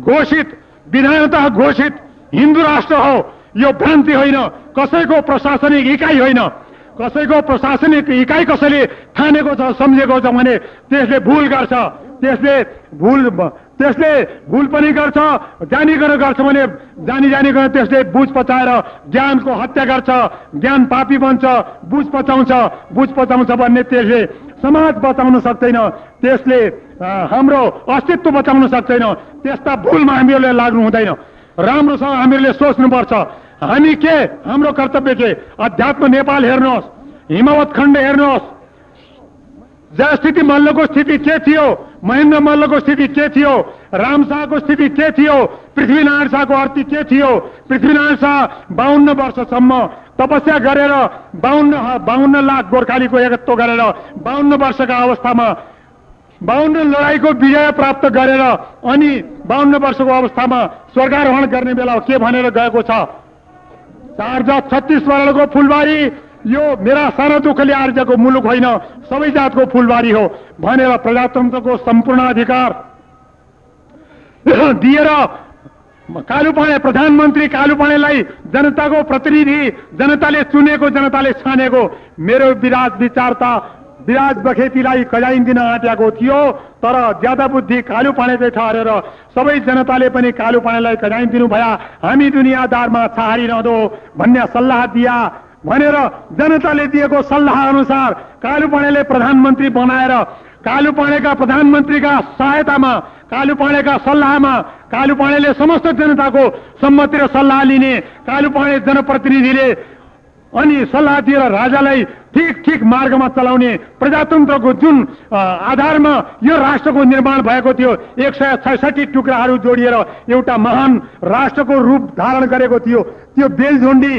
घोषित विधानतः घोषित हिन्दू राष्ट्र हो यो भ्रान्ति होइन कसैको प्रशासनिक इकाइ होइन कसैको प्रशासनिक इकाइ कसैले ठानेको छ सम्झेको छ भने त्यसले भुल गर्छ। त्यसले भुल त्यसले भुल पनि गर्छ जानिकन गर्छ भने जानी जानिकन त्यसले बुझ पचाएर ज्ञानको हत्या गर्छ ज्ञान पापी बन्छ बुझ पचाउँछ बुझ पचाउँछ भन्ने त्यसले समाज बचाउन सक्दैन। त्यसले हाम्रो अस्तित्व बचाउन सक्दैन। त्यस्ता भुलमा हामीहरूले लाग्नु हुँदैन। राम्रोसँग हामीहरूले सोच्नुपर्छ। हामी के? हाम्रो कर्तव्य के? अध्यात्म नेपाल हेर्नुहोस्। हिमावत खण्ड हेर्नुहोस्। जयस्थिति मल्लको स्थिति के थियो? महेन्द्र मल्लको स्थिति के थियो? राम शाहको स्थिति के थियो? पृथ्वीनारायण शाहको अर्थी के थियो? पृथ्वीनारायण शाह बाहन्न वर्षसम्म तपस्या गरेर बाहन्न बाहन्न लाख गोर्खालीको एकत्व गरेर बाहन्न वर्षका अवस्थामा बाहन्न लडाईँको विजय प्राप्त गरेर अनि बाहन्न वर्षको अवस्थामा स्वर्गारोहण गर्ने बेला के भनेर गएको छ? चार जात छत्तिस फुलबारी यो मेरा सारा दुःखले आर्जको मुलुक होइन सबै जातको फुलबारी हो भनेर प्रजातन्त्रको सम्पूर्ण अधिकार। <coughs> दिएर कालुपाणे प्रधानमन्त्री कालुपाणेलाई जनताको प्रतिनिधि जनताले चुनेको जनताले छानेको मेरो विराज विचारता विराज बखेतीलाई कजाइन दिन आँट्याएको थियो तर ज्यादा बुद्धि कालु पानेले ठहरेर सबै जनताले पनि कालु पानेलाई कजाइन दिनु भया हामी दुनियाँदारमा रहँदो भन्ने सल्लाह दिया भनेर जनताले दिएको सल्लाह अनुसार कालु पानेले प्रधानमन्त्री बनाएर कालु पानेका प्रधानमन्त्रीका सहायतामा कालु पानेका सल्लाहमा कालु पानेले समस्त जनताको सम्मति र सल्लाह लिने कालु जनप्रतिनिधिले अनि सल्लाह दिएर राजालाई ठिक ठिक मार्गमा चलाउने प्रजातन्त्रको जुन आधारमा यो राष्ट्रको निर्माण भएको थियो एक सय छैसठी टुक्राहरू जोडिएर एउटा महान राष्ट्रको रूप धारण गरेको थियो त्यो बेलझुन्डी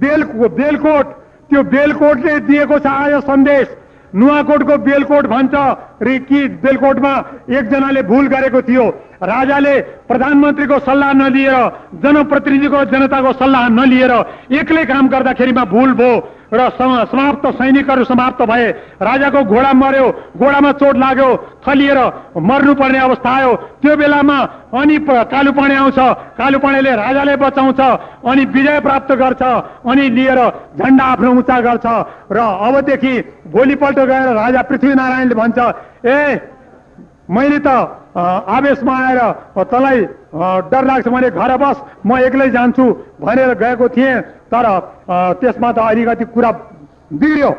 बेल बेलकोट त्यो बेलकोटले दिएको छ आयो सन्देश। नुवाकोटको बेलकोट भन्छ रे कि बेलकोटमा एकजनाले भुल गरेको थियो। राजाले प्रधानमन्त्रीको सल्लाह नलिएर जनप्रतिनिधिको जनताको सल्लाह नलिएर एक्लै काम गर्दाखेरिमा भुल भयो। र समाप्त सैनिकहरू समाप्त भए राजाको घोडा मर्यो घोडामा चोट लाग्यो थलिएर मर्नुपर्ने अवस्था आयो। त्यो बेलामा अनि कालुपाणे आउँछ कालुपाणेले राजाले बचाउँछ अनि विजय प्राप्त गर्छ अनि लिएर झन्डा आफ्नो उचा गर्छ। र अबदेखि भोलिपल्ट गएर राजा पृथ्वीनारायणले भन्छ ए मैले त आवेशमा आएर तँलाई डर लाग्छ भने घर बस म एक्लै जान्छु भनेर गएको थिएँ तर त्यसमा त अलिकति कुरा बिग्रियो।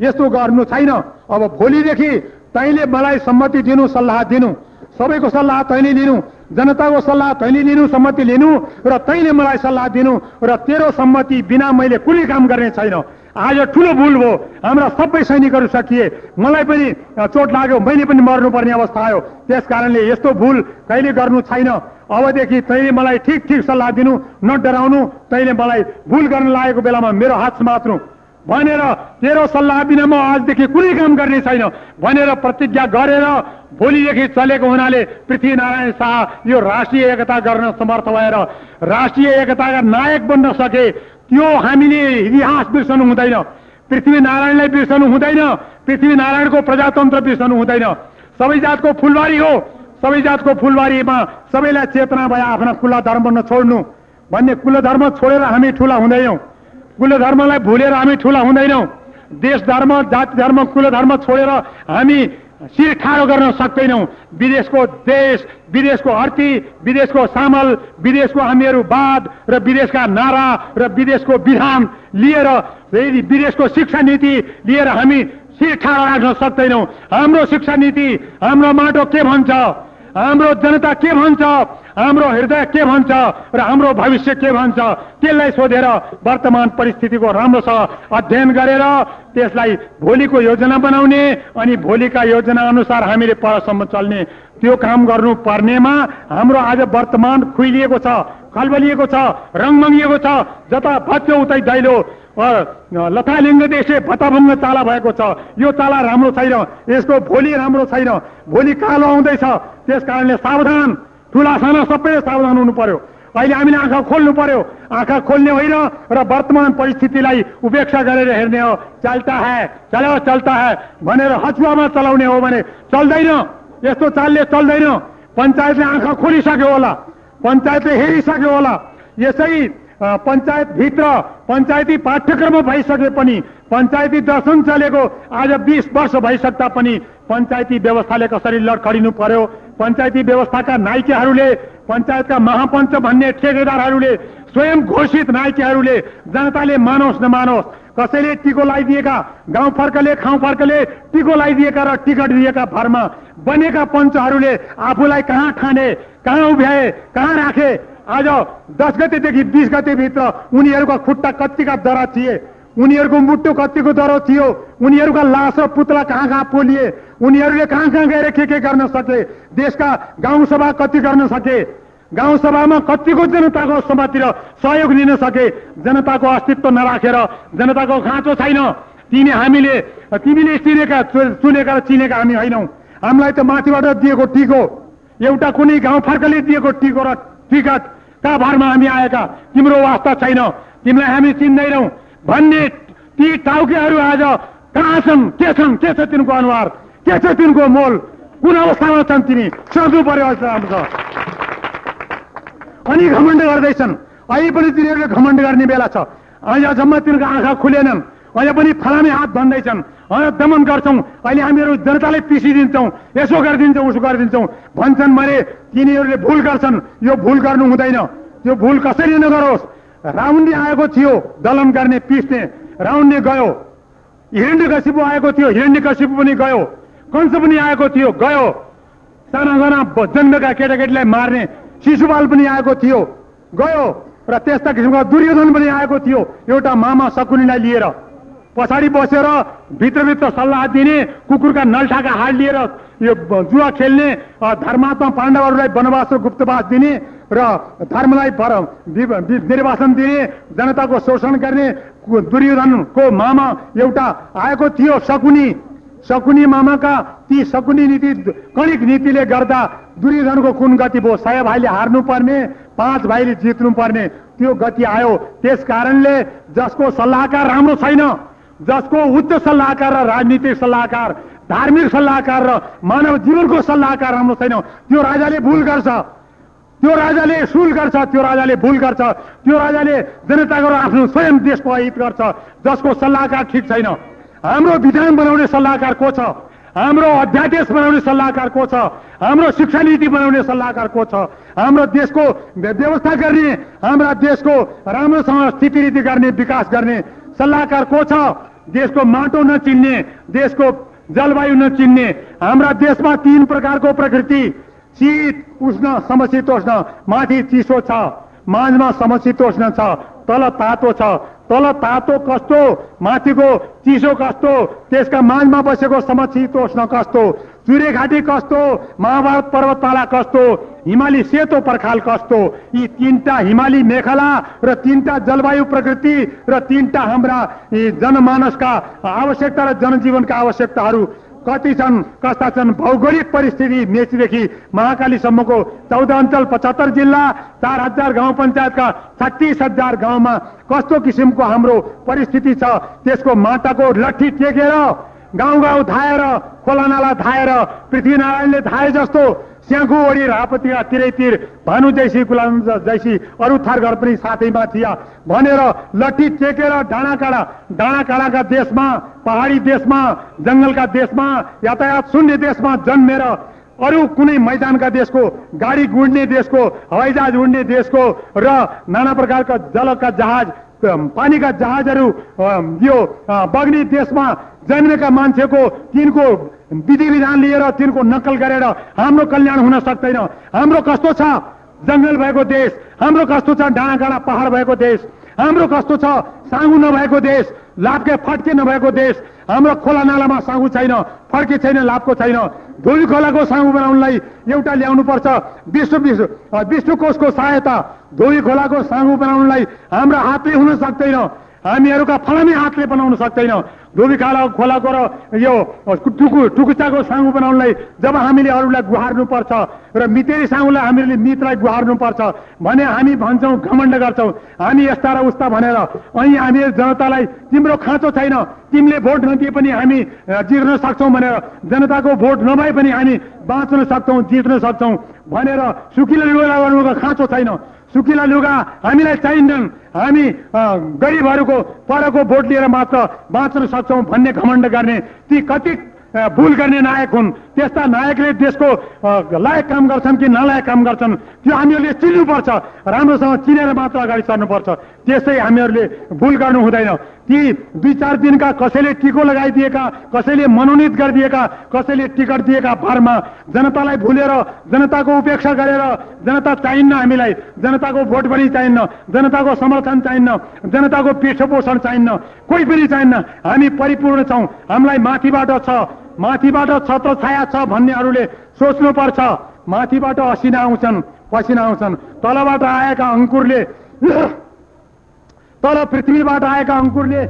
यस्तो गर्नु छैन। अब भोलिदेखि तैँले मलाई सम्मति दिनु सल्लाह दिनु। सबैको सल्लाह तैँले लिनु जनताको सल्लाह तैँले लिनु सम्मति लिनु र तैँले मलाई सल्लाह दिनु र तेरो सम्मति बिना मैले कुनै काम गर्ने छैन। आज ठुलो भुल भयो। हाम्रा सबै सैनिकहरू सकिए। मलाई पनि चोट लाग्यो। मैले पनि मर्नुपर्ने अवस्था आयो। त्यस कारणले यस्तो भुल कहिले गर्नु छैन। अबदेखि तैँले मलाई ठिक ठिक सल्लाह दिनु न डराउनु। तैँले मलाई भुल गर्न लागेको बेलामा मेरो हात समात्नु भनेर तेरो सल्लाह बिना म आजदेखि कुनै काम गर्ने छैन। भनेर प्रतिज्ञा गरेर भोलिदेखि चलेको हुनाले पृथ्वीनारायण शाह यो राष्ट्रिय एकता गर्न समर्थ भएर राष्ट्रिय एकताका नायक बन्न सके। त्यो हामीले इतिहास बिर्सनु हुँदैन। पृथ्वीनारायणलाई बिर्सनु हुँदैन। पृथ्वीनारायणको प्रजातन्त्र बिर्सनु हुँदैन। सबै जातको फुलबारी हो। सबै जातको फुलबारीमा सबैलाई चेतना भए आफ्ना कुला धर्म नछोड्नु भन्ने कुल धर्म छोडेर हामी ठुला हुँदैनौँ। कुल धर्मलाई भुलेर हामी ठुला हुँदैनौँ। देश धर्म जाति धर्म कुल धर्म छोडेर हामी शिर ठाडो गर्न सक्दैनौँ। विदेशको देश विदेशको अर्थी विदेशको सामल विदेशको हामीहरू वाद र विदेशका नारा र विदेशको विधान लिएर विदेशको शिक्षा नीति लिएर हामी शिर ठाडो राख्न सक्दैनौँ। हाम्रो शिक्षा नीति हाम्रो माटो के भन्छ? हाम्रो जनता के भन्छ? हाम्रो हृदय के भन्छ र हाम्रो भविष्य के भन्छ त्यसलाई सोधेर वर्तमान परिस्थितिको राम्रोसँग अध्ययन गरेर त्यसलाई भोलिको योजना बनाउने अनि भोलिका योजना अनुसार हामीले परसम्म चल्ने त्यो काम गर्नु पर्नेमा हाम्रो आज वर्तमान खुइलिएको छ खलबलिएको छ रङमङ्गिएको छ जता भत्यो उतै दैलो लथालिङ्ग देशे भत्ताभङ्ग चाला भएको छ। यो चाला राम्रो छैन यसको भोलि राम्रो छैन। भोलि कालो आउँदैछ त्यस कारणले सावधान ठुला साना सबै सावधान हुनु पर्यो। अहिले हामीले आँखा खोल्नु पर्यो। आँखा खोल्ने होइन र वर्तमान परिस्थितिलाई उपेक्षा गरेर हेर्ने हो। चल्ता है चलो चल्ता है भनेर हचुवामा चलाउने हो भने चल्दैन। यस्तो चालले चल्दैन। पञ्चायतले आँखा खोलिसक्यो होला। पञ्चायतले हेरिसक्यो होला। यसै पञ्चायतभित्र पञ्चायती पाठ्यक्रम भइसके पनि पञ्चायती दर्शन चलेको आज बिस वर्ष भइसक्दा पनि पञ्चायती व्यवस्थाले कसरी लडखडिनु पर्यो पञ्चायती व्यवस्थाका नायिकाहरूले पञ्चायतका महापञ्च भन्ने ठेकेदारहरूले स्वयं घोषित नायिकाहरूले जनताले मानोस् नमानोस् कसैले टिको लगाइदिएका गाउँ फर्कले खाउँ फर्कले टिको लगाइदिएका र टिकट दिएका भरमा बनेका पञ्चहरूले आफूलाई कहाँ खाने कहाँ उभ्याए कहाँ राखे आज दस गतेदेखि बिस गतेभित्र उनीहरूका खुट्टा कतिका दरा थिए। उनीहरूको मुटु कतिको दरो थियो। उनीहरूका लास र पुतला कहाँ कहाँ पोलिए? उनीहरूले कहाँ कहाँ गएर के के गर्न सके? देशका गाउँसभा कति गर्न सके? गाउँसभामा कतिको जनताको समातिर सहयोग लिन सके? जनताको अस्तित्व नराखेर जनताको खाँचो छैन। तिमी हामीले तिमीले चिनेका चुनेका र चिनेका हामी होइनौ। हामीलाई त माथिबाट दिएको टिको। एउटा कुनै गाउँ फर्कले दिएको टिको र टिकट कहाँ भरमा हामी आएका तिम्रो वास्ता छैन। तिमीलाई हामी चिन्दैनौ। भन्ने ती टाउकेहरू आज कहाँ छन्? के छन्? के छ तिनको अनुहार? के छ तिनको मोल? कुन अवस्थामा छन् तिमी सोध्नु पर्यो राम्रो छ अनि घमण्ड गर्दैछन्। अहिले पनि तिनीहरूले घमण्ड गर्ने बेला छ। अहिले जम्मा तिनीहरूको आँखा खुलेनन्। अहिले पनि फलामे हात भन्दैछन् अहिले दमन गर्छौँ। अहिले हामीहरू जनतालाई पिसिदिन्छौँ यसो गरिदिन्छौँ उसो गरिदिन्छौँ। भन्छन् भने तिनीहरूले भुल गर्छन्। यो भुल गर्नु हुँदैन। त्यो भुल कसरी नगरोस्? राउन्डले आएको थियो दलन गर्ने पिस्ने। राउन्डले गयो। हिरण्य कसिपु आएको थियो हिरण्य कसिपु पनि गयो। कंस पनि आएको थियो गयो। साना साना जन्मेका केटाकेटीलाई मार्ने शिशुपाल पनि आएको थियो गयो। र त्यस्ता किसिमको दुर्योधन पनि आएको थियो। एउटा मामा सकुनीलाई लिएर। पछाडि बसेर भित्रभित्र सल्लाह दिने कुकुरका नल्ठाका हाड लिएर यो जुवा खेल्ने धर्मात्मा पाण्डवहरूलाई वनवास र गुप्तवास दिने र धर्मलाई निर्वासन दिने जनताको शोषण गर्ने दुर्योधनको मामा एउटा आएको थियो शकुनी। शकुनी मामाका ती शकुनी नीति कणिक नीतिले गर्दा दुर्योधनको कुन गति भयो सय भाइले हार्नु पर्ने पाँच भाइले जित्नु पर्ने त्यो गति आयो। त्यस कारणले जसको सल्लाहकार राम्रो छैन जसको उच्च सल्लाहकार र राजनीतिक सल्लाहकार धार्मिक सल्लाहकार र मानव जीवनको सल्लाहकार राम्रो छैन। त्यो राजाले भुल गर्छ। त्यो राजाले सुल गर्छ त्यो राजाले भुल गर्छ। त्यो राजाले जनताको आफ्नो स्वयं देशको हित गर्छ जसको सल्लाहकार ठिक छैन। हाम्रो विधान बनाउने सल्लाहकार को छ? हाम्रो अध्यादेश बनाउने सल्लाहकार को छ? हाम्रो शिक्षा नीति बनाउने सल्लाहकार को छ? हाम्रो देशको व्य- व्यवस्था गर्ने हाम्रा देशको राम्रोसँग स्थिति रीति गर्ने विकास गर्ने सल्लाहकार को छ? देशको माटो नचिन्ने देशको जलवायु नचिन्ने हाम्रा देशमा तीन प्रकारको प्रकृति। शीत उष्ण समशीतोष्ण माथि चिसो छ। माझमा समशीतोष्ण छ तल तातो छ। तल तातो कस्तो माथिको चिसो कस्तो त्यसका माझमा बसेको समशीतोष्ण कस्तो चुरेघाटी कस्तो महाभारत पर्वतमाला कस्तो हिमाली सेतो पर्खाल कस्तो यी तिनटा हिमाली मेखला र तिनटा जलवायु प्रकृति र तिनटा हाम्रा जनमानसका आवश्यकता र जनजीवनका आवश्यकताहरू कति छन् कस्ता छन् भौगोलिक परिस्थिति मेचीदेखि महाकालीसम्मको चौध अञ्चल पचहत्तर जिल्ला चार हजार गाउँ पञ्चायतका छत्तिस हजार गाउँमा कस्तो किसिमको हाम्रो परिस्थिति छ त्यसको माटाको लट्ठी टेकेर गाउँ गाउँ धाएर खोला नाला धाएर पृथ्वीनारायणले धाए जस्तो स्याङ्खु ओडी रापतिया तिरैतिर भानु जैसी गुलाम जैसी अरू थरघर पनि साथैमा थिया। भनेर लट्ठी टेकेर डाँडाकाँडा डाँडाकाँडाका देशमा पहाडी देशमा जङ्गलका देशमा यातायात शून्य देशमा जन्मेर अरू कुनै मैदानका देशको गाडी गुड्ने देशको हवाईजहाज उड्ने देशको र नाना प्रकारका जलका जहाज पानीका जहाजहरू यो बग्ने देशमा जन्मेका मान्छेको तिनको विधि विधान लिएर तिनको नक्कल गरेर हाम्रो कल्याण हुन सक्दैन। हाम्रो कस्तो छ? जङ्गल भएको देश हाम्रो कस्तो छ? डाँडाकाँडा पहाड भएको देश हाम्रो कस्तो छ? साँगु नभएको देश लाभके फड्के नभएको देश हाम्रो खोला नालामा साँगु छैन फड्के छैन लाभको छैन। धोबी खोलाको साँगु बनाउनलाई एउटा ल्याउनु पर्छ अ, विष्णु कोषको सहायता धोबी खोलाको साँगु बनाउनलाई हाम्रो हातले हुन सक्दैन। हामीहरूका फलामे हातले बनाउन सक्दैन। धोबी खाला खोलाको र यो टुकु टुकुचाको साँगु बनाउनलाई जब हामीले अरूलाई गुहार्नु पर्छ र मितेरी साँगुलाई हामीले मितलाई गुहार्नु पर्छ भने हामी भन्छौँ घमण्ड गर्छौँ। हामी यस्ता र उस्ता भनेर। अनि हामी जनतालाई तिम्रो खाँचो छैन तिमीले भोट नदिए पनि हामी जित्न सक्छौँ भनेर। जनताको भोट नभए पनि हामी बाँच्न सक्छौँ जित्न सक्छौँ भनेर सुकिलो लगाउनुको खाँचो छैन। सुकिला लुगा हामीलाई चाहिन्छन् हामी गरिबहरूको परको भोट लिएर मात्र बाँच्न सक्छौँ भन्ने घमण्ड गर्ने ती कति भुल गर्ने नायक हुन्। त्यस्ता नायकले देशको लायक काम गर्छन् कि नलायक काम गर्छन् त्यो हामीहरूले चिन्नुपर्छ। राम्रोसँग चिनेर मात्र अगाडि सर्नुपर्छ। त्यसै हामीहरूले भुल गर्नु हुँदैन। ती दुई चार दिनका कसैले टिको लगाइदिएका कसैले मनोनित गरिदिएका कसैले टिकट दिएका भरमा जनतालाई भुलेर जनताको उपेक्षा गरेर जनता चाहिन्न हामीलाई जनताको भोट पनि चाहिन्न जनताको समर्थन चाहिन्न जनताको पृष्ठपोषण चाहिन्न कोही पनि चाहिन्न। हामी परिपूर्ण छौँ। हामीलाई माथिबाट छ। माथिबाट छत्र छाया छ भन्नेहरूले सोच्नुपर्छ। माथिबाट असिना आउँछन् पसिना आउँछन्। तलबाट आएका अङ्कुरले तल पृथ्वीबाट आएका अङ्कुरले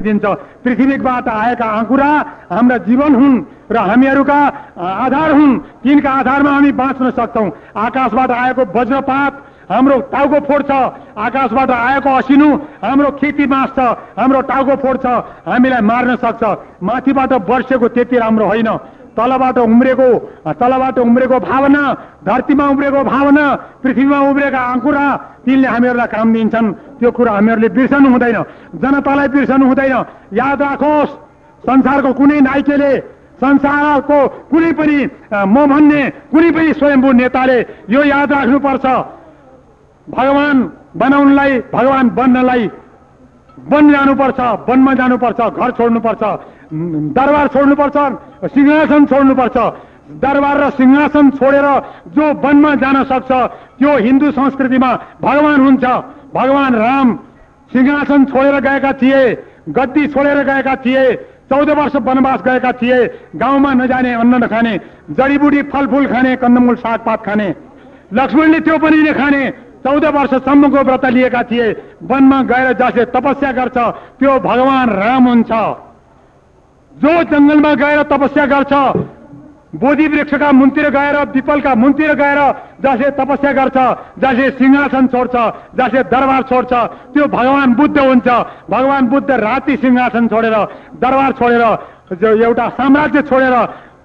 दिन्छ। पृथ्वीबाट आएका आँकुरा हाम्रा जीवन हुन् र हामीहरूका आधार हुन्। तिनका आधारमा हामी बाँच्न सक्छौँ। आकाशबाट आएको वज्रपात हाम्रो टाउको फोड्छ आकाशबाट आएको असिनु हाम्रो खेती बाँच्छ हाम्रो टाउको फोड्छ हामीलाई मार्न सक्छ। माथिबाट वर्षेको त्यति राम्रो होइन। तलबाट उम्रेको तलबाट उम्रेको भावना धरतीमा उम्रेको भावना पृथ्वीमा उम्रेका अङ्कुरा तिनले हामीहरूलाई काम दिन्छन्। त्यो कुरा हामीहरूले बिर्सनु हुँदैन। जनतालाई बिर्सनु हुँदैन। याद राखोस् संसारको कुनै नाइकेले संसारको कुनै पनि म भन्ने कुनै पनि स्वयम्भू नेताले यो याद राख्नुपर्छ। भगवान बनाउनलाई भगवान बन्नलाई वन जानुपर्छ वनमा जानुपर्छ घर छोड्नुपर्छ दरबार छोड्नुपर्छ सिंहासन छोड्नुपर्छ। दरबार र सिंहासन छोडेर जो वनमा जान सक्छ त्यो हिन्दू संस्कृतिमा भगवान हुन्छ। भगवान राम सिंहासन छोडेर गएका थिए गद्दी छोडेर गएका थिए चौध वर्ष वनवास गएका थिए गाउँमा नजाने अन्न नखाने जडीबुटी फलफुल खाने कन्दमूल सागपात खाने लक्ष्मणले त्यो पनि नखाने चौध वर्षसम्मको व्रत लिएका थिए। वनमा गएर जसले तपस्या गर्छ त्यो भगवान राम हुन्छ। जो जङ्गलमा गएर तपस्या गर्छ बोधि वृक्षका मुन्तिर गएर पिपलका मुन्तिर गएर जसले तपस्या गर्छ जसले सिंहासन छोड्छ जसले दरबार छोड्छ त्यो भगवान बुद्ध हुन्छ। भगवान बुद्ध राति सिंहासन छोडेर दरबार छोडेर एउटा साम्राज्य छोडेर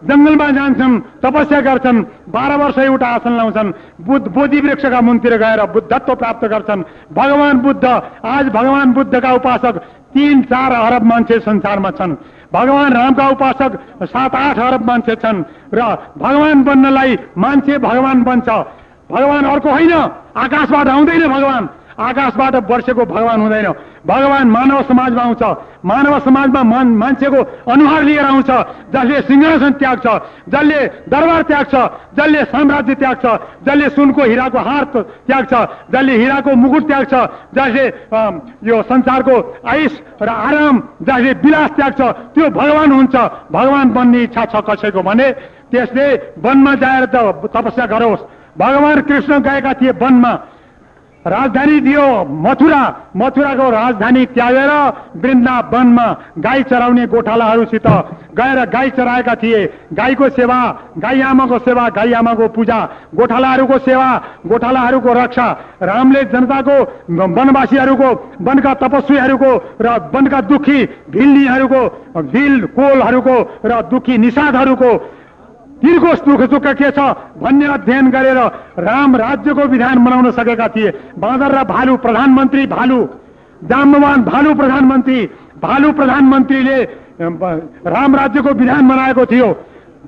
जङ्गलमा जान्छन् तपस्या गर्छन् बाह्र वर्ष एउटा आसन लाउँछन् बुद्ध बोधि वृक्षका मुन्तिर गएर बुद्धत्व प्राप्त गर्छन् भगवान बुद्ध आज भगवान बुद्धका उपासक तिन चार अरब मान्छे संसारमा छन्। भगवान रामका उपासक सात आठ अरब मान्छे छन्। र भगवान बन्नलाई मान्छे भगवान बन्छ। भगवान अर्को होइन। आकाशबाट आउँदैन भगवान। आकाशबाट वर्षेको भगवान हुँदैन। भगवान मानव समाजमा आउँछ। मानव समाजमा मान मान्छेको अनुहार लिएर आउँछ। जसले सिंहासन त्याग्छ जसले दरबार त्याग्छ जसले साम्राज्य त्याग्छ जसले सुनको हिराको हार त्याग्छ जसले हिराको मुकुट त्याग्छ जसले यो संसारको आयुष र आराम जसले विलास त्याग्छ त्यो भगवान हुन्छ। भगवान बन्ने इच्छा छ कसैको भने त्यसले वनमा जाएर त तपस्या गरोस्। भगवान कृष्ण गएका थिए वनमा। राजधानी दियो मथुरा। मथुराको राजधानी त्यागेर वृन्दावनमा गाई चराउने गोठालाहरूसित गएर गाई चराएका थिए। गाईको सेवा गाई आमाको सेवा गाई आमाको पूजा गोठालाहरूको सेवा गोठालाहरूको रक्षा रामले जनताको वनवासीहरूको वनका तपस्वीहरूको र वनका दुखी भिल्लीहरूको भिल कोलहरूको र दुखी निषादहरूको तिनको दुःख के छ भन्ने अध्ययन गरेर राम राज्यको विधान बनाउन सकेका थिए। बाँदर र भालु प्रधानमन्त्री भालु जाम्बवान भालु प्रधानमन्त्री भालु प्रधानमन्त्रीले राम राज्यको विधान बनाएको थियो।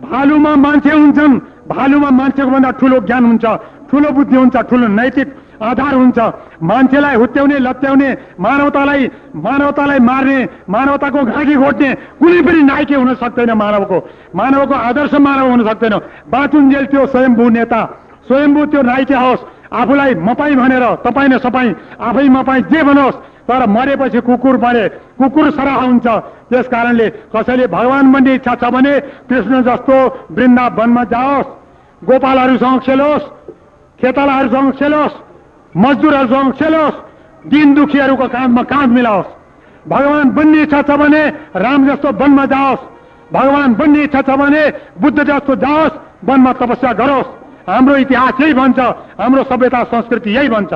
भालुमा मान्छे हुन्छन्। भालुमा मान्छेको भन्दा ठुलो ज्ञान हुन्छ ठुलो बुद्धि हुन्छ ठुलो नैतिक आधार हुन्छ। मान्छेलाई हुत्याउने लत्याउने मानवतालाई मानवतालाई मार्ने मानवताको घाँटी घोट्ने कुनै पनि नायके हुन सक्दैन मानवको। मानवको आदर्श मानव हुन सक्दैन। बाँचुन्जेल त्यो स्वयम्भू नेता। स्वयम्भू त्यो नायके होस्। आफूलाई मपाई भनेर तपाईँ न सपाई आफै मपाई जे भनोस् तर मरेपछि कुकुर मरे। कुकुर सराह हुन्छ। त्यस कारणले कसैले भगवान बन्ने इच्छा छ भने कृष्ण जस्तो वृन्दावनमा जाओस्। गोपालहरूसँग खेलोस्। खेतालाहरूसँग खेलोस्। मजदुरहरूसँग खेलोस् दिन दुखीहरूको काँधमा काँध मिलाओस्। भगवान बन्ने इच्छा छ भने राम जस्तो वनमा जाओस्। भगवान बन्ने इच्छा छ भने बुद्ध जस्तो जाओस् वनमा तपस्या गरोस्। हाम्रो इतिहास यही भन्छ हाम्रो सभ्यता संस्कृति यही भन्छ।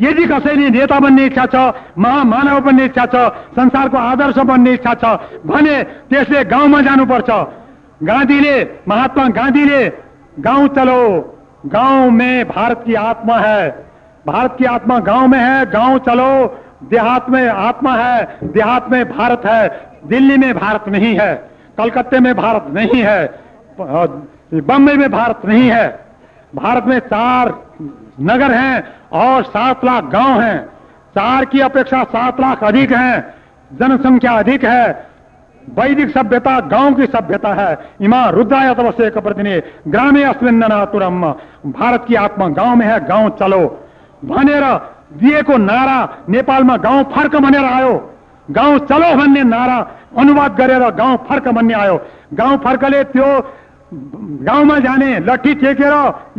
यदि कसैले नेता बन्ने इच्छा छ महामानव बन्ने इच्छा छ संसारको आदर्श बन्ने इच्छा छ भने त्यसले गाउँमा जानुपर्छ। गान्धीले महात्मा गान्धीले गाउँ चलो गाँव में भारत की आत्मा है। भारत की आत्मा गाँव में है, गाँव चलो, देहात में आत्मा है, देहात में भारत है, दिल्ली में भारत नहीं है, कलकत्ते में भारत नहीं है, बम्बई में भारत नहीं है। भारत में चार नगर हैं और सात लाख गाँव हैं। चार की अपेक्षा सात लाख अधिक हैं, जनसंख्या अधिक है वैदिक सभ्यता, गाँव की सभ्यता है। इमा रुद्राय तवश्य प्रतिने ग्रामे अस्मिन्ननातुरम भारत की आत्मा गाँव में है, गाँव चलो। भनेर दिएको नारा नेपालमा गाउँ फ़र्क भनेर आयो। गाउँ चलो भन्ने नारा, अनुवाद गरेर गाउँ फ़र्क भन्ने आयो। गाउँ फर्कले त्यो गाउँमा जाने, लट्ठी टेकेर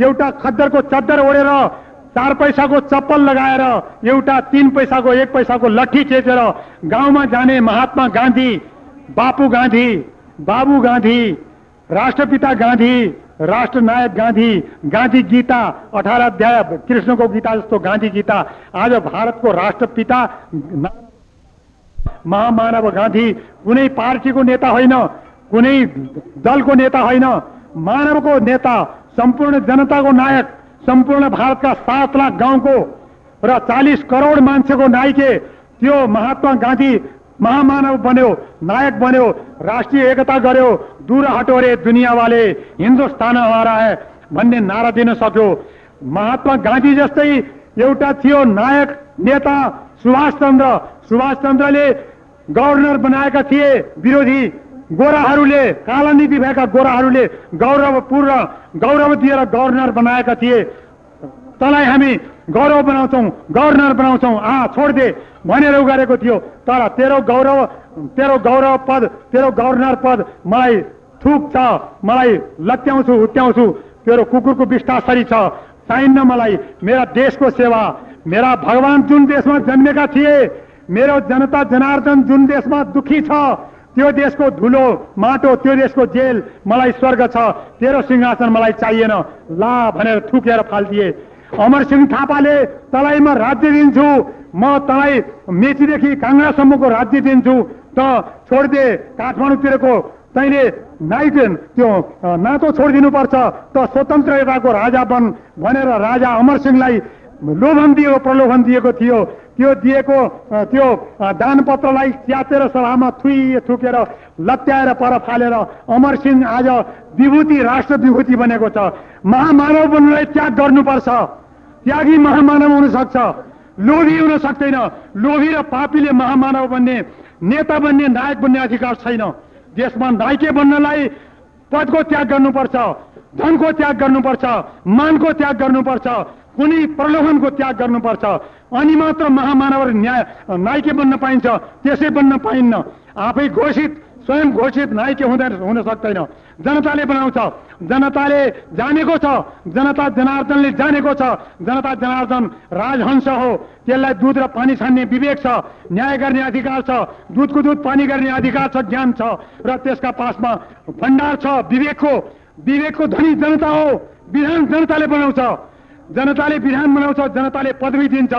एउटा खद्दरको चद्दर ओढेर, चार पैसाको चप्पल लगाएर, एउटा तिन पैसाको, एक पैसाको लट्ठी टेकेर गाउँमा जाने महात्मा गान्धी बापू गान्धी बाबु गान्धी राष्ट्रपिता गान्धी राष्ट्रनायक गान्धी गान्धी गीता अठार अध्याय कृष्णको गीता जस्तो गान्धी गीता आज भारतको राष्ट्रपिता महामानव गान्धी कुनै पार्टीको नेता होइन कुनै दलको नेता होइन मानवको नेता सम्पूर्ण जनताको नायक सम्पूर्ण भारतका सात लाख गाउँको र चालिस करोड मान्छेको नायके त्यो महात्मा गान्धी महामानव बन्यो नायक बन्यो राष्ट्रिय एकता गर्यो दूर हटो रे दुनियाँ वाले हिन्दुस्तान हमारा है भन्ने नारा दिन सक्यो। महात्मा गान्धी जस्तै एउटा थियो नायक नेता सुभाष चन्द्र। सुभाष चन्द्रले गभर्नर बनाएका थिए विरोधी गोराहरूले काला नीति भएका गोराहरूले गौरवपूर्ण गौरव दिएर गभर्नर बनाएका थिए। तँलाई हामी गौरव बनाउँछौँ गभर्नर बनाउँछौँ। आ छोडिदे भनेर गरेको थियो। तर तेरो गौरव तेरो गौरव पद तेरो गभर्नर पद मलाई थुक छ। मलाई लत्याउँछु हुत्याउँछु। तेरो कुकुरको विष्टासरी छ। चाहिन्न मलाई मेरा देशको सेवा। मेरा भगवान् जुन देशमा जन्मेका थिए मेरो जनता जनार्दन जुन देशमा दुखी छ त्यो देशको धुलो माटो त्यो देशको जेल मलाई स्वर्ग छ। तेरो सिंहासन मलाई चाहिएन। ला भनेर थुकेर फालिदिए। अमरसिंह थापाले तँलाई म राज्य दिन्छु। म तँलाई मेचीदेखि काङ्ग्रासम्मको राज्य दिन्छु। त छोडिदे काठमाडौँतिरको। तैँले नाइट त्यो नातो छोडिदिनुपर्छ। त स्वतन्त्रताको राजा बन भनेर राजा अमरसिंहलाई लोभन दिएको प्रलोभन दिएको थियो। त्यो दिएको त्यो दानपत्रलाई च्यातेर सभामा थुइए थुकेर लत्याएर पर फालेर अमरसिंह आज विभूति राष्ट्र विभूति बनेको छ। महामानव बन्नलाई त्याग गर्नुपर्छ। त्यागी महामानव हुन सक्छ। लोभी हुन सक्दैन। लोभी र पापीले महामानव बन्ने नेता बन्ने नायक बन्ने अधिकार छैन। देशमा नायके बन्नलाई पदको त्याग गर्नुपर्छ धनको त्याग गर्नुपर्छ मानको त्याग गर्नुपर्छ कुनै प्रलोभनको त्याग गर्नुपर्छ। अनि मात्र महामानव न्याय नायके बन्न पाइन्छ त्यसै बन्न पाइन्न। आफै घोषित स्वयं घोषित नायके हुँदैन हुन सक्दैन जनताले बनाउँछ। जनताले जानेको छ। जनता जनार्दनले जानेको छ। जनता जनार्दन राजहंस हो। त्यसलाई दुध र पानी छान्ने विवेक छ। न्याय गर्ने अधिकार छ। दुधको दुध पानी गर्ने अधिकार छ ज्ञान छ। र त्यसका पासमा भण्डार छ विवेकको विवेकको धनी जनता हो। विधान जनताले बनाउँछ। जनताले विधान बनाउँछ। जनताले पदवी दिन्छ।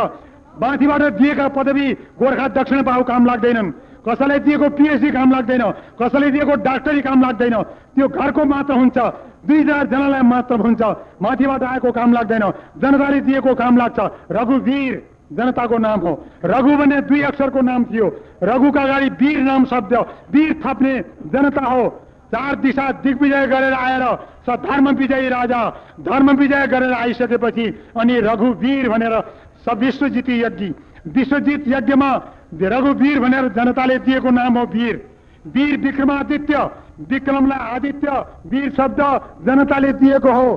माथिबाट दिएका पदवी गोर्खा दक्षिण बाहु काम लाग्दैनन्। कसैलाई दिएको पिएचडी काम लाग्दैन कसैलाई दिएको डाक्टरी काम लाग्दैन त्यो घरको मात्र हुन्छ दुई जनालाई मात्र हुन्छ माथिबाट आएको काम लाग्दैन जनताले दिएको काम लाग्छ। रघुवीर जनताको नाम हो। रघु भन्ने दुई अक्षरको नाम थियो। रघुका अगाडि वीर नाम शब्द वीर थप्ने जनता हो। चार दिशा दिग्विजय गरेर आएर स धर्म विजयी राजा धर्म विजय गरेर आइसकेपछि अनि रघुवीर भनेर स विश्वजिती यज्ञ। विश्वजित यज्ञमा रघुवीर भनेर जनताले दिएको नाम हो वीर। वीर विक्रमादित्य विक्रमलाई आदित्य वीर शब्द जनताले दिएको हो।